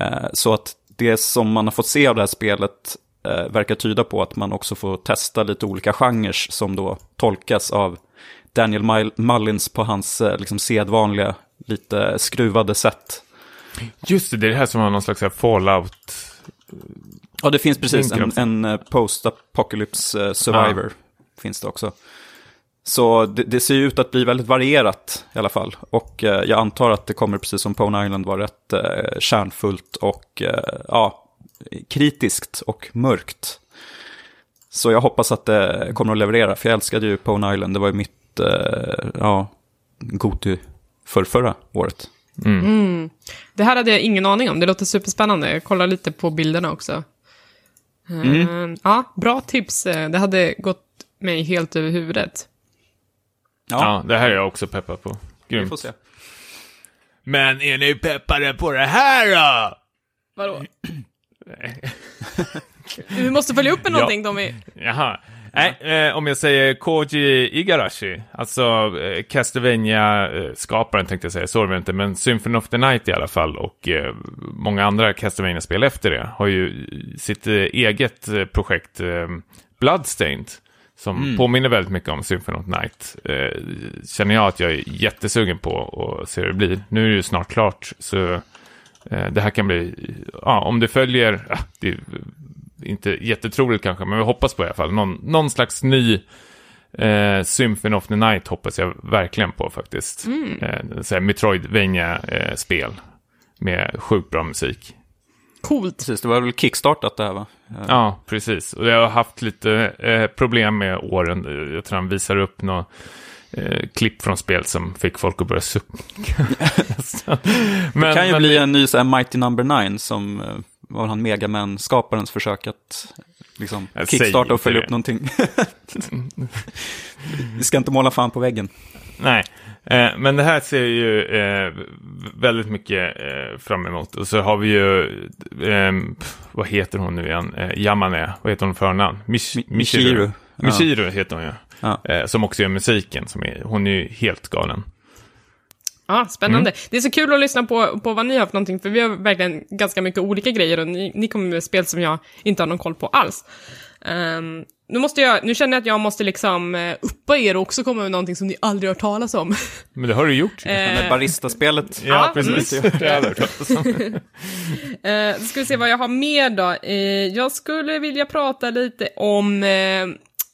Eh, Så att det som man har fått se av det här spelet eh, verkar tyda på att man också får testa lite olika genrer som då tolkas av Daniel Mul- Mullins på hans eh, liksom sedvanliga, lite skruvade sätt. Just det, det är det här som har någon slags fallout. Ja, det finns precis en, en eh, post-apocalypse eh, survivor. Finns det också. Så det, det ser ju ut att bli väldigt varierat i alla fall. Och eh, jag antar att det kommer, precis som Pony Island, vara rätt eh, kärnfullt och eh, ja, kritiskt och mörkt. Så jag hoppas att det kommer att leverera, för jag älskade ju Pony Island. Det var ju mitt, eh, ja, Goti för förra året. det här hade jag ingen aning om. Det låter superspännande. Jag kollar lite på bilderna också. Ehm, ja, bra tips. Eh, Det hade gått mig helt över huvudet. Ja. det här är jag också peppad på. vi Grymt. får se. Men är ni peppade på det här då? Vadå? Vi måste följa upp med någonting Tommy. Jaha. Nej, eh, om jag säger Koji Igarashi, alltså eh, Castlevania-skaparen tänkte jag säga, så är det inte, men Symphony of the Night i alla fall och eh, många andra Castlevania-spel efter det har ju sitt eh, eget eh, projekt eh, Bloodstained som påminner väldigt mycket om Symphony of the Night. Eh, känner jag att jag är jättesugen på att se hur det blir. Nu är det ju snart klart, så eh, det här kan bli, ja, om det följer, ah, det är inte jättetroligt kanske, men vi hoppas på i alla fall. Någon, någon slags ny eh, Symphony of the Night hoppas jag verkligen på faktiskt. Eh, så här Metroidvania-spel med sjukt bra musik. Coolt. Precis, det var väl kickstartat det här va? Eh, Ja, precis. Och jag har haft lite eh, problem med åren. Jag tror han visar upp något eh, klipp från spel som fick folk att börja sucka. Men, Det kan ju men- bli en ny så här Mighty Number Nine som eh, var han Megaman-skaparens försök att liksom, Jag kickstarta och följa upp någonting. Vi ska inte måla fan på väggen. Nej, eh, men det här ser jag ju eh, väldigt mycket eh, fram emot. Och så har vi ju, eh, pff, vad heter hon nu igen? Eh, Yamane, vad heter hon för förnamn? Mish, Mi- Michiru. Michiru. Ja. Heter hon ju. Ja. Eh, som också gör musiken, som är, hon är ju helt galen. Ja, spännande. Det är så kul att lyssna på, på vad ni har för någonting, för vi har verkligen ganska mycket olika grejer och ni, ni kommer med spel som jag inte har någon koll på alls. Ehm, nu, måste jag, nu känner jag att jag måste liksom uh, uppa er och också komma med någonting som ni aldrig har hört talas om. Men det har du gjort. Eh, Med Barista-spelet. ja, ja, precis. Det har jag. Eh, då ska vi se vad jag har mer då. Eh, jag skulle vilja prata lite om eh,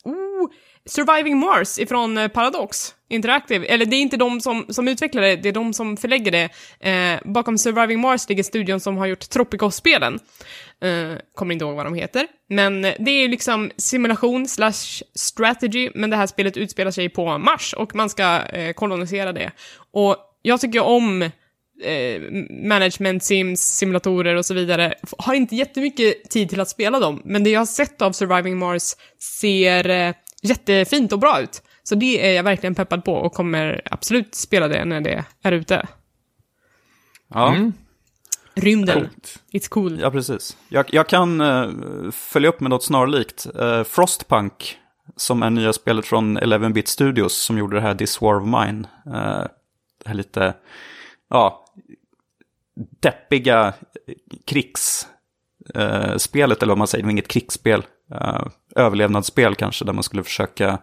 oh, Surviving Mars ifrån eh, Paradox Interactive. Eller det är inte de som, som utvecklar det, det är de som förlägger det. Eh, bakom Surviving Mars ligger studion som har gjort Tropico-spelen. Eh, kommer inte ihåg vad de heter. Men eh, det är ju liksom simulation slash strategy, men det här spelet utspelar sig på Mars och man ska eh, kolonisera det. Och jag tycker om management sims, simulatorer och så vidare. Har inte jättemycket tid till att spela dem, men det jag har sett av Surviving Mars ser jättefint och bra ut. Så det är jag verkligen peppad på och kommer absolut spela det när det är ute. Ja, Mm. Rymden, Coolt. it's cool. ja precis. Jag, jag kan eh, följa upp med något snarlikt. Uh, Frostpunk, som är nya spelet från 11-bit Studios, som gjorde det här This War of Mine. Eh, det här lite, ja, deppiga krigsspelet, eller vad man säger, det var inget krigsspel. Uh, överlevnadsspel kanske, där man skulle försöka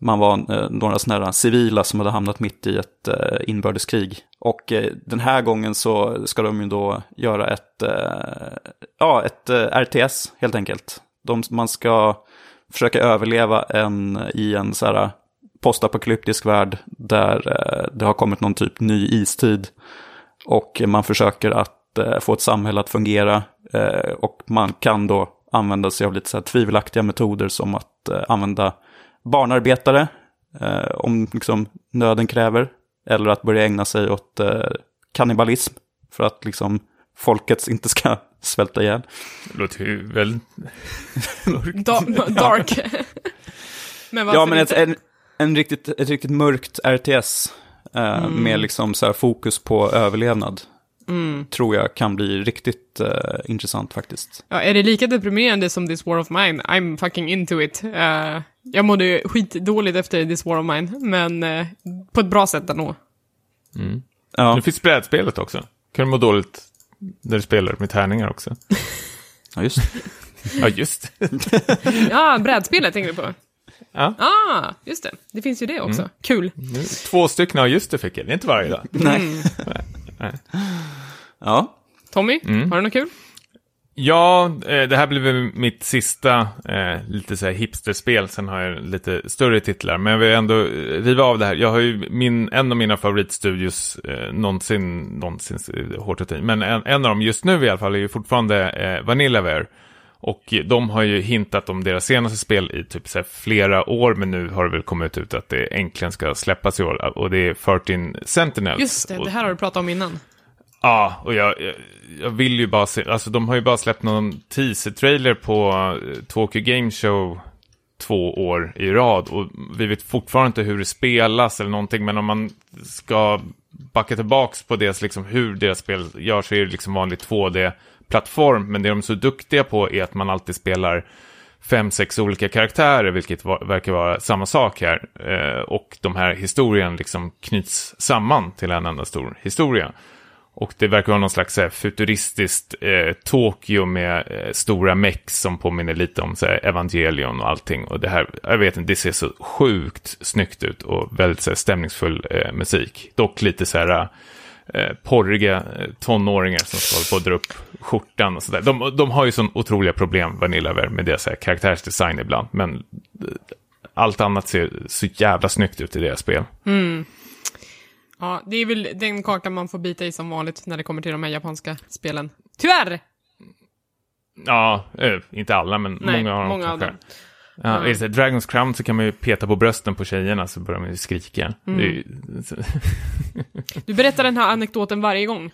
man var eh, några sådana här civila som hade hamnat mitt i ett eh, inbördeskrig. Och eh, den här gången så ska de ju då göra ett, ja, ett RTS helt enkelt. De, man ska försöka överleva en, i en så här postapokalyptisk värld där det har kommit någon typ ny istid. Och man försöker att få ett samhälle att fungera. Och man kan då använda sig av lite så här tvivelaktiga metoder som att eh, använda barnarbetare eh, om liksom, nöden kräver. Eller att börja ägna sig åt eh, kannibalism för att liksom, folket inte ska svälta ihjäl. Det låter ju väldigt... Da- dark. men Ja, men ett, en, en riktigt, ett riktigt mörkt RTS eh, med liksom så här fokus på överlevnad. Tror jag kan bli riktigt eh, intressant faktiskt. Ja, är det lika deprimerande som This War of Mine? I'm fucking into it. Eh, jag mådde ju skitdåligt efter This War of Mine, men eh, på ett bra sätt ändå. Ja, Nu finns brädspelet också. Kan du må dåligt när du spelar med tärningar också? ja just det. Ja, just Ja, brädspelet tänker du på? Ja. Ah, just det. Det finns ju det också. Kul. Nu, Två stycken av just det fick jag. Det är inte varje dag. Nej. Ja, Tommy, Mm. har du något kul? Ja, eh, det här väl mitt sista eh, lite så här hipsterspel. Sen har jag lite större titlar. Men jag vill ändå eh, riva av det här. Jag har ju min, en av mina favoritstudios eh, någonsin, någonsin, hårt att ta i. Men en, en av dem just nu i alla fall är ju fortfarande eh, Vanillaware. Och de har ju hintat om deras senaste spel i typ så flera år, men nu har det väl kommit ut att det äntligen ska släppas i år. Och det är 13 Sentinels. Just det, det här har du pratat om innan. Ja, och jag, jag, jag vill ju bara se, alltså de har ju bara släppt någon teaser-trailer på eh, Tokyo Game Show två år i rad och vi vet fortfarande inte hur det spelas eller någonting, men om man ska backa tillbaks på deras, liksom, hur deras spel görs så är det liksom vanligt 2D plattform, men det de är så duktiga på är att man alltid spelar fem, sex olika karaktärer, vilket var, verkar vara samma sak här. Eh, och de här historien liksom knyts samman till en enda stor historia. Och det verkar vara någon slags här, futuristiskt eh, Tokyo med eh, stora mex som påminner lite om så här, Evangelion och allting. Och det här, jag vet inte, det ser så sjukt snyggt ut och väldigt så här, stämningsfull eh, musik. Dock lite så här eh, eh, porriga eh, tonåringar som ska hålla på att dra upp skjortan och sådär. De, de har ju sån otroliga problem, Vanillaver, med deras här, karaktärsdesign ibland. Men eh, allt annat ser så jävla snyggt ut i deras spel. Ja, det är väl den kakan man får bita i som vanligt när det kommer till de här japanska spelen. Tyvärr! Ja, eh, inte alla, men Nej, många av dem många av dem. Ja, är det Dragons Crown så kan man ju peta på brösten på tjejerna så börjar man ju skrika. Mm. Ju, Du berättar den här anekdoten varje gång.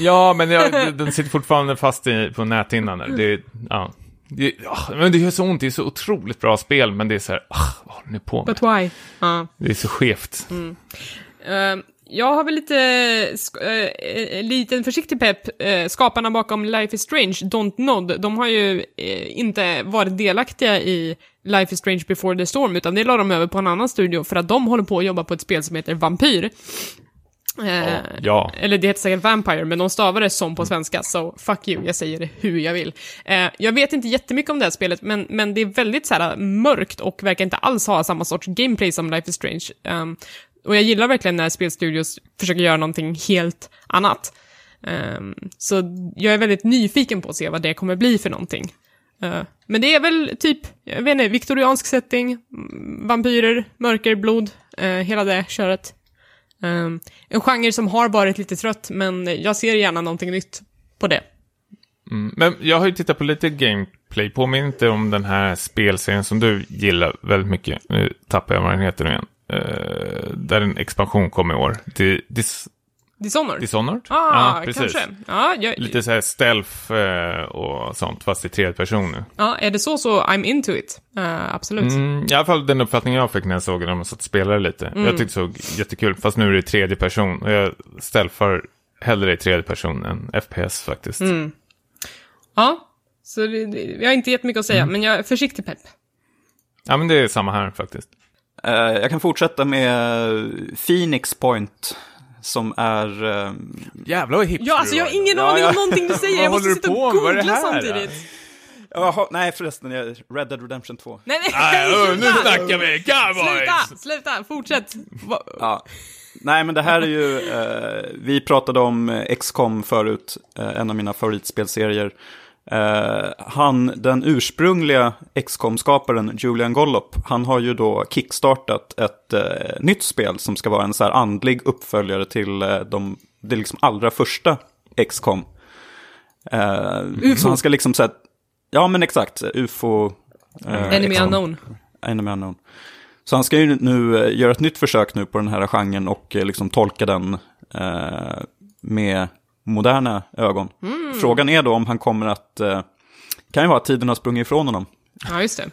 ja, men jag, den sitter fortfarande fast i, på näthinnan. där. Det, är- ja. Det, men det gör så ont, det är så otroligt bra spel, men det är så här, ah, vad håller ni på med? But why? Ja. Det är så skevt. Eh, jag har väl lite, en liten försiktig pepp. Eh, skaparna bakom Life is Strange, Don't Nod, de har ju eh, inte varit delaktiga i Life is Strange before the storm, utan det la de över på en annan studio för att de håller på att jobba på ett spel som heter Vampyr. Eh, Ja, Eller det heter säkert Vampire, men de stavar det som på svenska, så fuck you, jag säger det hur jag vill. Eh, jag vet inte jättemycket om det här spelet, men, men det är väldigt så här, mörkt och verkar inte alls ha samma sorts gameplay som Life is Strange. Um, och jag gillar verkligen när spelstudios försöker göra någonting helt annat. Um, så jag är väldigt nyfiken på att se vad det kommer bli för någonting. Uh, men det är väl typ, jag vet inte, viktoriansk setting, mm, vampyrer, mörker, blod, eh, hela det köret. Um, en genre som har varit lite trött, men jag ser gärna någonting nytt på det. mm. men jag har ju tittat på lite gameplay, påminner inte om den här spelserien som du gillar väldigt mycket. Nu tappar jag vad den heter nu igen. Eh, där en expansion kom i år. Di- Dis Dishonored? Dishonored? ah, kanske. Ja, jag, Lite så här stealth eh, och sånt, fast i tredje person nu. ja, är det så så I'm into it. Uh, absolut. Mm, I alla fall den uppfattningen jag fick när jag såg när de satt och spelade lite. Jag tyckte det såg jättekul, fast nu är det i tredje person. Och jag stealthar hellre i tredje person än FPS faktiskt. Ja, så det, det, jag har inte jättemycket att säga, men jag är försiktig pepp. Ja, men det är samma här faktiskt. Eh, jag kan fortsätta med Phoenix Point, som är... eh, Jävlar vad hipster Ja, alltså jag har ingen Ja, aning ja. om någonting du säger, jag måste sitta och googla här, samtidigt. Jaha, nej förresten, jag- Red Dead Redemption 2. Nej, nej, Nej, nu sluta! snackar vi cowboys! Sluta, sluta, fortsätt. Ja. Nej, men det här är ju, eh, vi pratade om XCOM förut, eh, en av mina favoritspelserier. Eh, han, den ursprungliga XCOM-skaparen Julian Gollop, han har ju då kickstartat ett eh, nytt spel som ska vara en så här andlig uppföljare till eh, de, det liksom allra första XCOM. Eh, så han ska liksom säga, ja men exakt, UFO. eh, Enemy XCOM. unknown. Enemy Unknown. Så han ska ju nu eh, göra ett nytt försök nu på den här genren och eh, liksom tolka den eh, med moderna ögon. Frågan är då om han kommer att, eh, kan ju vara att tiden har sprungit ifrån honom. Ja, just det.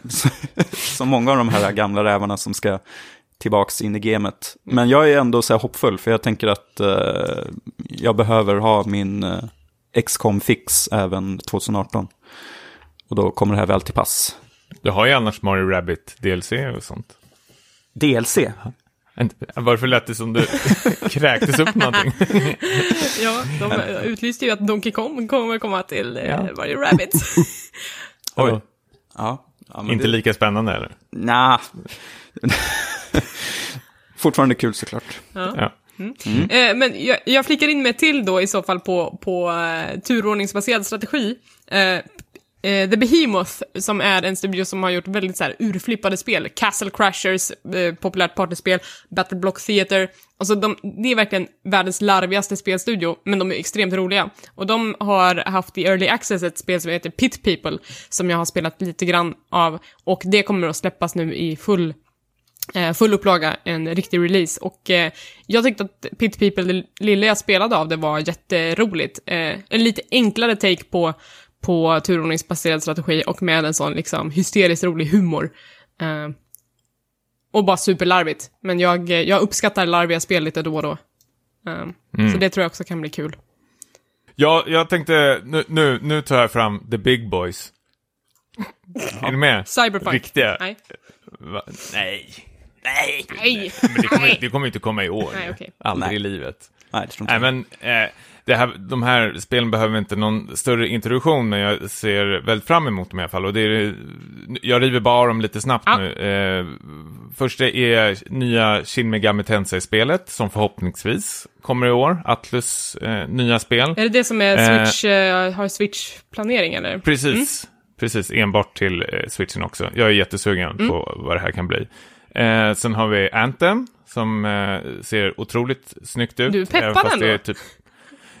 Som många av de här gamla rävarna som ska tillbaks in i gamet. Men jag är ändå så här hoppfull för jag tänker att eh, jag behöver ha min eh, XCOM-fix även 2018. Och då kommer det här väl till pass. Du har ju annars Mario Rabbit DLC och sånt. DLC? Varför lät det som du kräktes upp någonting? Ja, de utlyste ju att Donkey Kong kommer komma till eh, Ja. Mario Rabbit. Oj. Ja. ja men Inte det- lika spännande eller? Nja. Fortfarande kul såklart. Ja. Eh, men jag, jag flickar in mig till då i så fall på, på eh, turordningsbaserad strategi. Eh, eh, The Behemoth, som är en studio som har gjort väldigt så här urflippade spel. Castle Crashers, eh, populärt partyspel, Battle Block Theater. Alltså de, det är verkligen världens larvigaste spelstudio, men de är extremt roliga. Och de har haft i Early Access ett spel som heter Pit People, som jag har spelat lite grann av. Och det kommer att släppas nu i full eh, full upplaga, en riktig release. Och eh, jag tyckte att Pit People, det lilla jag spelade av det, var jätteroligt. Eh, en lite enklare take på, på turordningsbaserad strategi och med en sån liksom hysteriskt rolig humor. Eh, och bara superlarvigt. Men jag, jag uppskattar larviga spel lite då och då. Eh, Så det tror jag också kan bli kul. Ja, jag tänkte, nu, nu, nu tar jag fram the big boys. Är ni med? Cyberpunk. Riktiga. Nej. Va? Nej. Nej. Nej. Men det kommer, det kommer inte komma i år. Nej, okej. Aldrig Nej. i livet. Nej, det tror inte Nej, men eh, det här, de här spelen behöver inte någon större introduktion, men jag ser väldigt fram emot dem i alla fall. Och det är, jag river bara dem lite snabbt Ja. nu. Eh, första är nya Shin Megami Tensei-spelet, som förhoppningsvis kommer i år. Atlus eh, nya spel. Är det det som är Eh. Switch, eh, har Switch-planering eller? Precis, precis. Enbart till eh, switchen också. Jag är jättesugen Mm. på vad det här kan bli. Eh, sen har vi Anthem, som eh, ser otroligt snyggt ut. Du det ändå. är typ...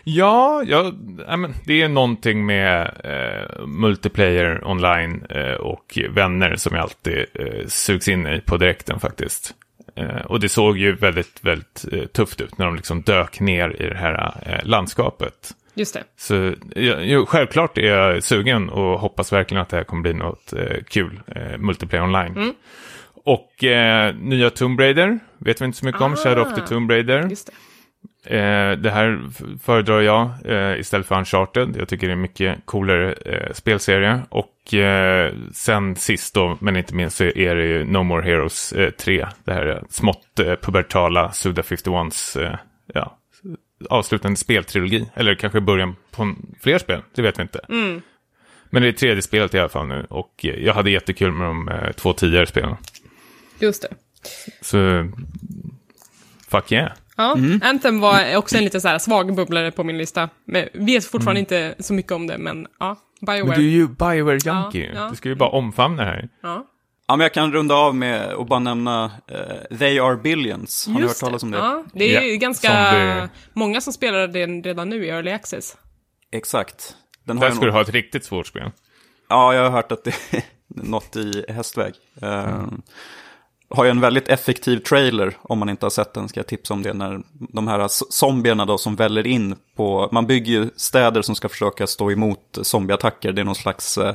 Ja, ja men det är någonting med eh, multiplayer online eh, och vänner som jag alltid eh, sugs in i på direkten faktiskt. Eh, och det såg ju väldigt, väldigt eh, tufft ut när de liksom dök ner i det här eh, landskapet. Just det. Så jo, självklart är jag sugen och hoppas verkligen att det här kommer bli något kul, multiplayer online. Mm. Och nya Tomb Raider, vet vi inte så mycket om, Ah. Shadow of the Tomb Raider. Just det. Eh, det här föredrar jag eh, istället för Uncharted. Jag tycker det är en mycket coolare eh, spelserie. Och eh, sen sist då, men inte minst, så är det ju No More Heroes eh, 3. Det här är smått eh, pubertala Suda 51s eh, ja, avslutande speltrilogi. Eller kanske början på fler spel, det vet vi inte. Mm. Men det är tredje spelet i alla fall nu. Och eh, jag hade jättekul med de eh, två tidigare spelen. Just det. Så, fuck yeah. Ja, Anthem var också en lite så här svag bubblare på min lista. Men vet fortfarande inte så mycket om det, men ja. Bioware. Men du är ju Bioware Junkie. Ja, ja. Du ska ju bara omfamna det här. Ja. Ja, men jag kan runda av med att bara nämna eh, They Are Billions. Har ni hört Just talas om det? Ja, det är ju Ja, ganska som det- många som spelar den redan nu i Early Access. Exakt. Den Där ska du ha ett riktigt svårt spel. Ja, jag har hört att det är något i hästväg. Eh, har ju en väldigt effektiv trailer, om man inte har sett den ska jag tipsa om det. När de här zombierna då som väller in på, man bygger ju städer som ska försöka stå emot zombieattacker. Det är någon slags eh,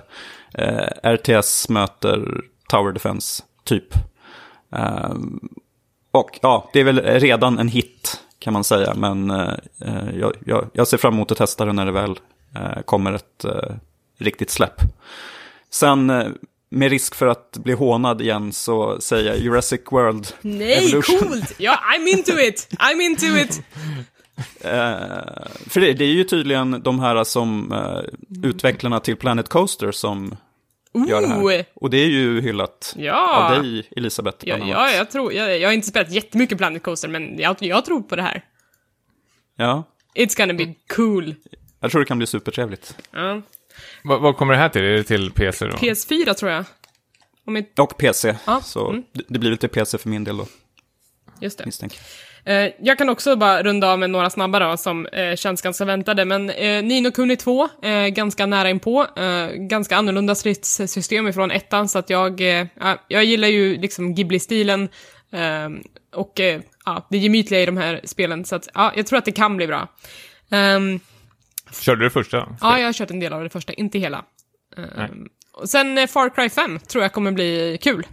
eh RTS möter Tower Defense typ. Eh, och ja, det är väl redan en hit kan man säga. Men eh, eh jag, jag, jag ser fram emot att testa det när det väl eh, kommer ett eh, riktigt släpp. Sen eh, med risk för att bli hånad igen så säger jag Jurassic World Nej, Evolution. coolt! Ja, I'm into it! I'm into it! Eh, för det, det är ju tydligen de här som eh, utvecklarna till Planet Coaster som gör det Ooh! här. Och det är ju hyllat Ja. av dig, Elisabeth. Ja, ja, jag tror, jag, jag har inte spelat jättemycket Planet Coaster, men jag, jag tror på det här. ja. It's gonna be cool. Jag tror det kan bli supertrevligt. Ja. Vad, vad kommer det här till? Är det till PC då? PS4 tror jag. Om inte, Och PC. Ja, Så mm. det, blir väl till PC för min del då, just det. misstänker Eh, jag kan också bara runda av med några snabba då, som eh, känns ganska väntade, men eh, Nino Kuni 2, eh, ganska nära inpå, eh, ganska annorlunda stridssystem ifrån ettan, så att jag, eh, ja, jag gillar ju liksom Ghibli-stilen, eh, och eh, ja, det gemytliga i de här spelen, så att ja, jag tror att det kan bli bra. Ehm, Körde du det första? Ja, jag har kört en del av det första, inte hela. Ehm, och sen eh, Far Cry 5 tror jag kommer bli kul.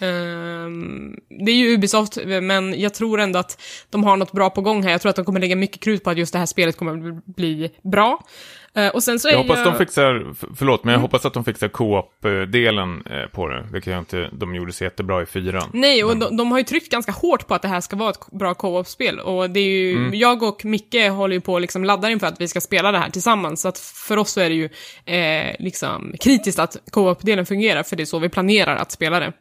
Ehm, det är ju Ubisoft, men jag tror ändå att de har något bra på gång här. Jag tror att de kommer lägga mycket krut på att just det här spelet kommer bli bra. Eh, och sen så Jag hoppas jag... de fixar, förlåt, Mm. men jag hoppas att de fixar co-op-delen eh, på det. Det kan jag inte, de gjorde så jättebra i fyran. Nej, och de, de har ju tryckt ganska hårt på att det här ska vara ett bra co-op-spel. Och det är ju, Mm. jag och Micke håller ju på och liksom laddar inför att vi ska spela det här tillsammans. Så att för oss så är det ju eh, liksom kritiskt att co-op-delen fungerar, för det är så vi planerar att spela det.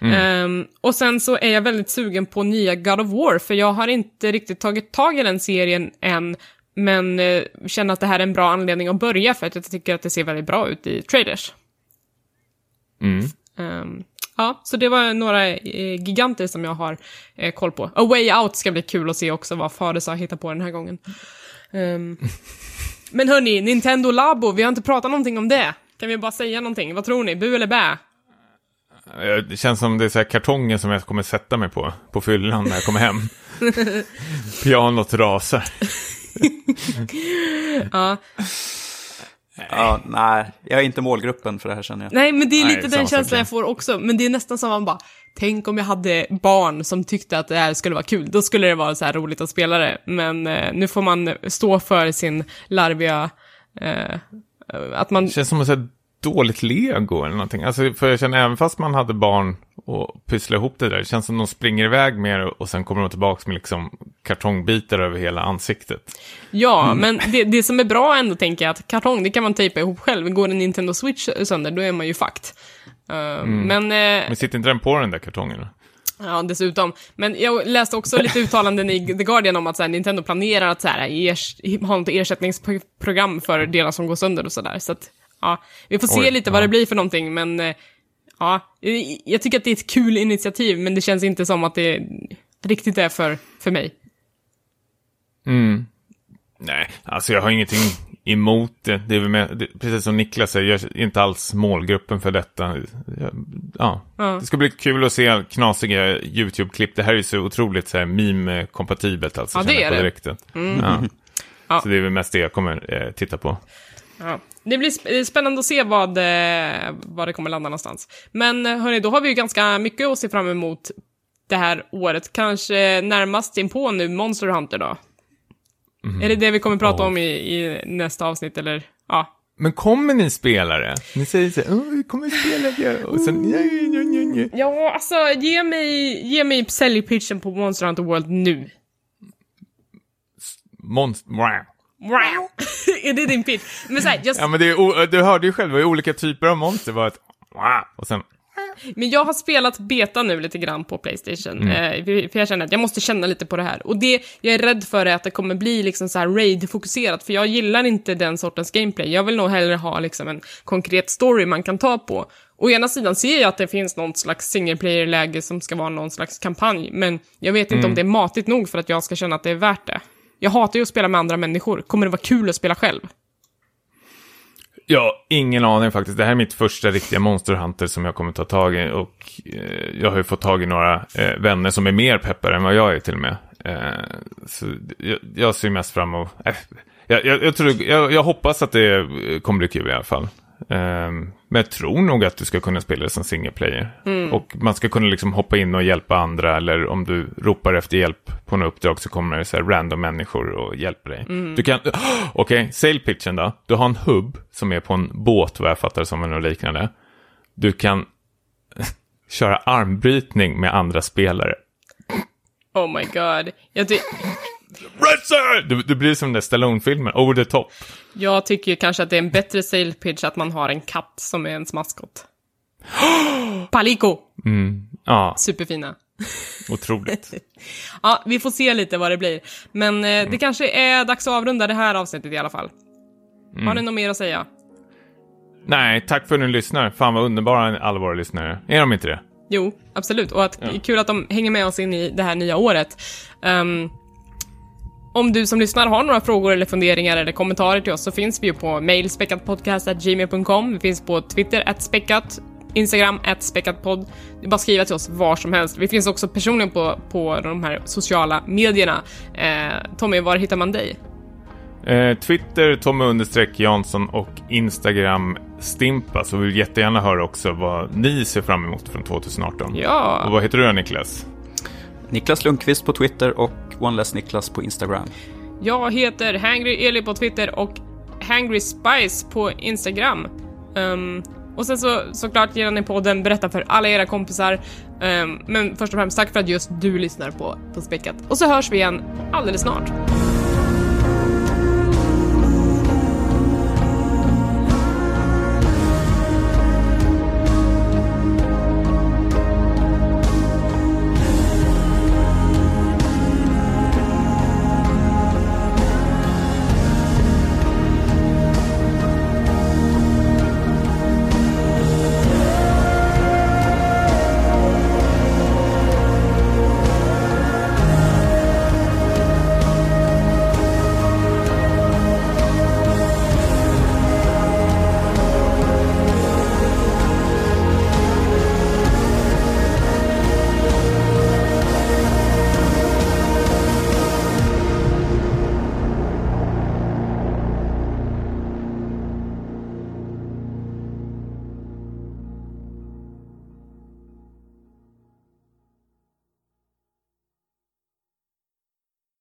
Mm. Ehm, och sen så är jag väldigt sugen på nya God of War, för jag har inte riktigt tagit tag i den serien än, men eh, känner att det här är en bra anledning att börja, för att jag tycker att det ser väldigt bra ut i trailers. Mm. Ehm, ja, så det var några eh, giganter som jag har eh, koll på. A Way Out ska bli kul att se också vad Fares har hittat på den här gången. Ehm, men hörni, Nintendo Labo, vi har inte pratat någonting om det. Kan vi bara säga någonting? Vad tror ni? Bu eller bä? Det känns som det är så kartongen som jag kommer sätta mig på, på fyllan när jag kommer hem. Pianot rasar. Ja. Ja, nej, jag är inte målgruppen för det här känner jag. Nej, men det är Nej, lite samma den känslan jag får också. Men det är nästan som man bara, tänk om jag hade barn som tyckte att det här skulle vara kul, då skulle det vara så här roligt att spela det. Men eh, nu får man stå för sin larviga, eh, att man... Det känns som ett dåligt lego eller någonting. Alltså, för jag känner även fast man hade barn och pyssla ihop det där, det känns som de springer iväg det och sen kommer de tillbaka med liksom kartongbitar över hela ansiktet. Ja, mm. men det, det som är bra ändå tänker jag att kartong, det kan man tejpa ihop själv. Går en Nintendo Switch sönder, då är man ju fucked. Uh, mm. Men... Uh, men sitter inte den på den där kartongen? Ja, dessutom. Men jag läste också lite uttalanden i The Guardian om att så här, Nintendo planerar att så här, ha något ersättningsprogram för delar som går sönder och sådär. Så att, ja, vi får se Oj, lite vad det blir för någonting, men uh, ja, jag tycker att det är ett kul initiativ, men det känns inte som att det riktigt är för, för mig. Mm. Nej, alltså jag har ingenting emot det. Det är väl med, det, precis som Niklas säger, jag är inte alls målgruppen för detta. Ja, ja. Det ska bli kul att se knasiga YouTube-klipp. Det här är så otroligt så här meme-kompatibelt alltså. Ja, det är det. Mm. Ja. ja. Så det är väl mest det jag kommer eh, titta på. Ja. Det blir spännande att se vad, eh, vad det kommer landa någonstans. Men eh, hörni, då har vi ju ganska mycket att se fram emot det här året. Kanske närmast inpå nu Monster Hunter då. Mm. Är det det vi kommer prata oh. om i, i, nästa avsnitt, eller? Ja. Men kommer ni spela det? Ni säger så här, vi kommer spela det, och sen, ja, ja, ja, ja. ja, alltså, ge mig, ge mig säljpitchen på Monster Hunter World nu. Monster... Är det din pitch? Men så här, just... Ja, men det är, du hörde ju själv, det var olika typer av monster, var ett och sen men jag har spelat beta nu lite grann på Playstation, mm. eh, för jag känner att jag måste känna lite på det här. Och det jag är rädd för är att det kommer bli liksom så här raid-fokuserat, för jag gillar inte den sortens gameplay. Jag vill nog hellre ha liksom en konkret story man kan ta på. Å ena sidan ser jag att det finns något slags single player-läge som ska vara någon slags kampanj, men jag vet inte mm. om det är matigt nog för att jag ska känna att det är värt det. Jag hatar ju att spela med andra människor. Kommer det vara kul att spela själv? Ja, ingen aning faktiskt. Det här är mitt första riktiga Monster Hunter som jag kommer ta tag i. Och eh, jag har ju fått tag i några eh, vänner som är mer peppade än vad jag är till och med. Eh, så jag, jag, ser mest fram emot... Eh, jag, jag, tror, jag, hoppas att det kommer bli kul i alla fall. Um, men jag tror nog att du ska kunna spela det som single player. Mm. Och man ska kunna liksom hoppa in och hjälpa andra. Eller om du ropar efter hjälp på något uppdrag så kommer det så här random människor och hjälper dig. Mm. Du kan, okej, okay, sale pitchen då. Du har en hubb som är på en båt vad jag fattar som eller liknande. Du kan köra armbrytning med andra spelare. Oh my god. Jag Red du, du blir som den där Stallone-filmen, over the top. Jag tycker ju kanske att det är en bättre sale pitch att man har en katt som är ens maskot. Palico! Mm, ja. Superfina. Otroligt. ja, vi får se lite vad det blir. Men eh, mm. det kanske är dags att avrunda det här avsnittet i alla fall. Mm. Har ni något mer att säga? Nej, tack för att ni lyssnar. Fan vad underbara alla våra lyssnare. Är de inte det? Jo, absolut. Och att, ja. kul att de hänger med oss in i det här nya året. Um, om du som lyssnar har några frågor eller funderingar eller kommentarer till oss så finns vi ju på mail speckatpodcast.gmail.com. Vi finns på Twitter, speckat, Instagram, speckatpodd. Det är bara att skriva till oss var som helst. Vi finns också personligen på, på de här sociala medierna. Eh, Tommy, var hittar man dig? Eh, Twitter, Tommy understreck Jansson och Instagram Stimpa. Så vi vill jättegärna höra också vad ni ser fram emot från 2018. Ja. Och vad heter du Niklas? Niklas Lundqvist på Twitter och OnelessNiklas på Instagram. Jag heter Hangry Eli på Twitter och Hangry Spice på Instagram. Um, och sen så såklart gillar ni podden, berätta för alla era kompisar. Um, men först och främst tack för att just du lyssnar på, på Späckat. Och så hörs vi igen alldeles snart.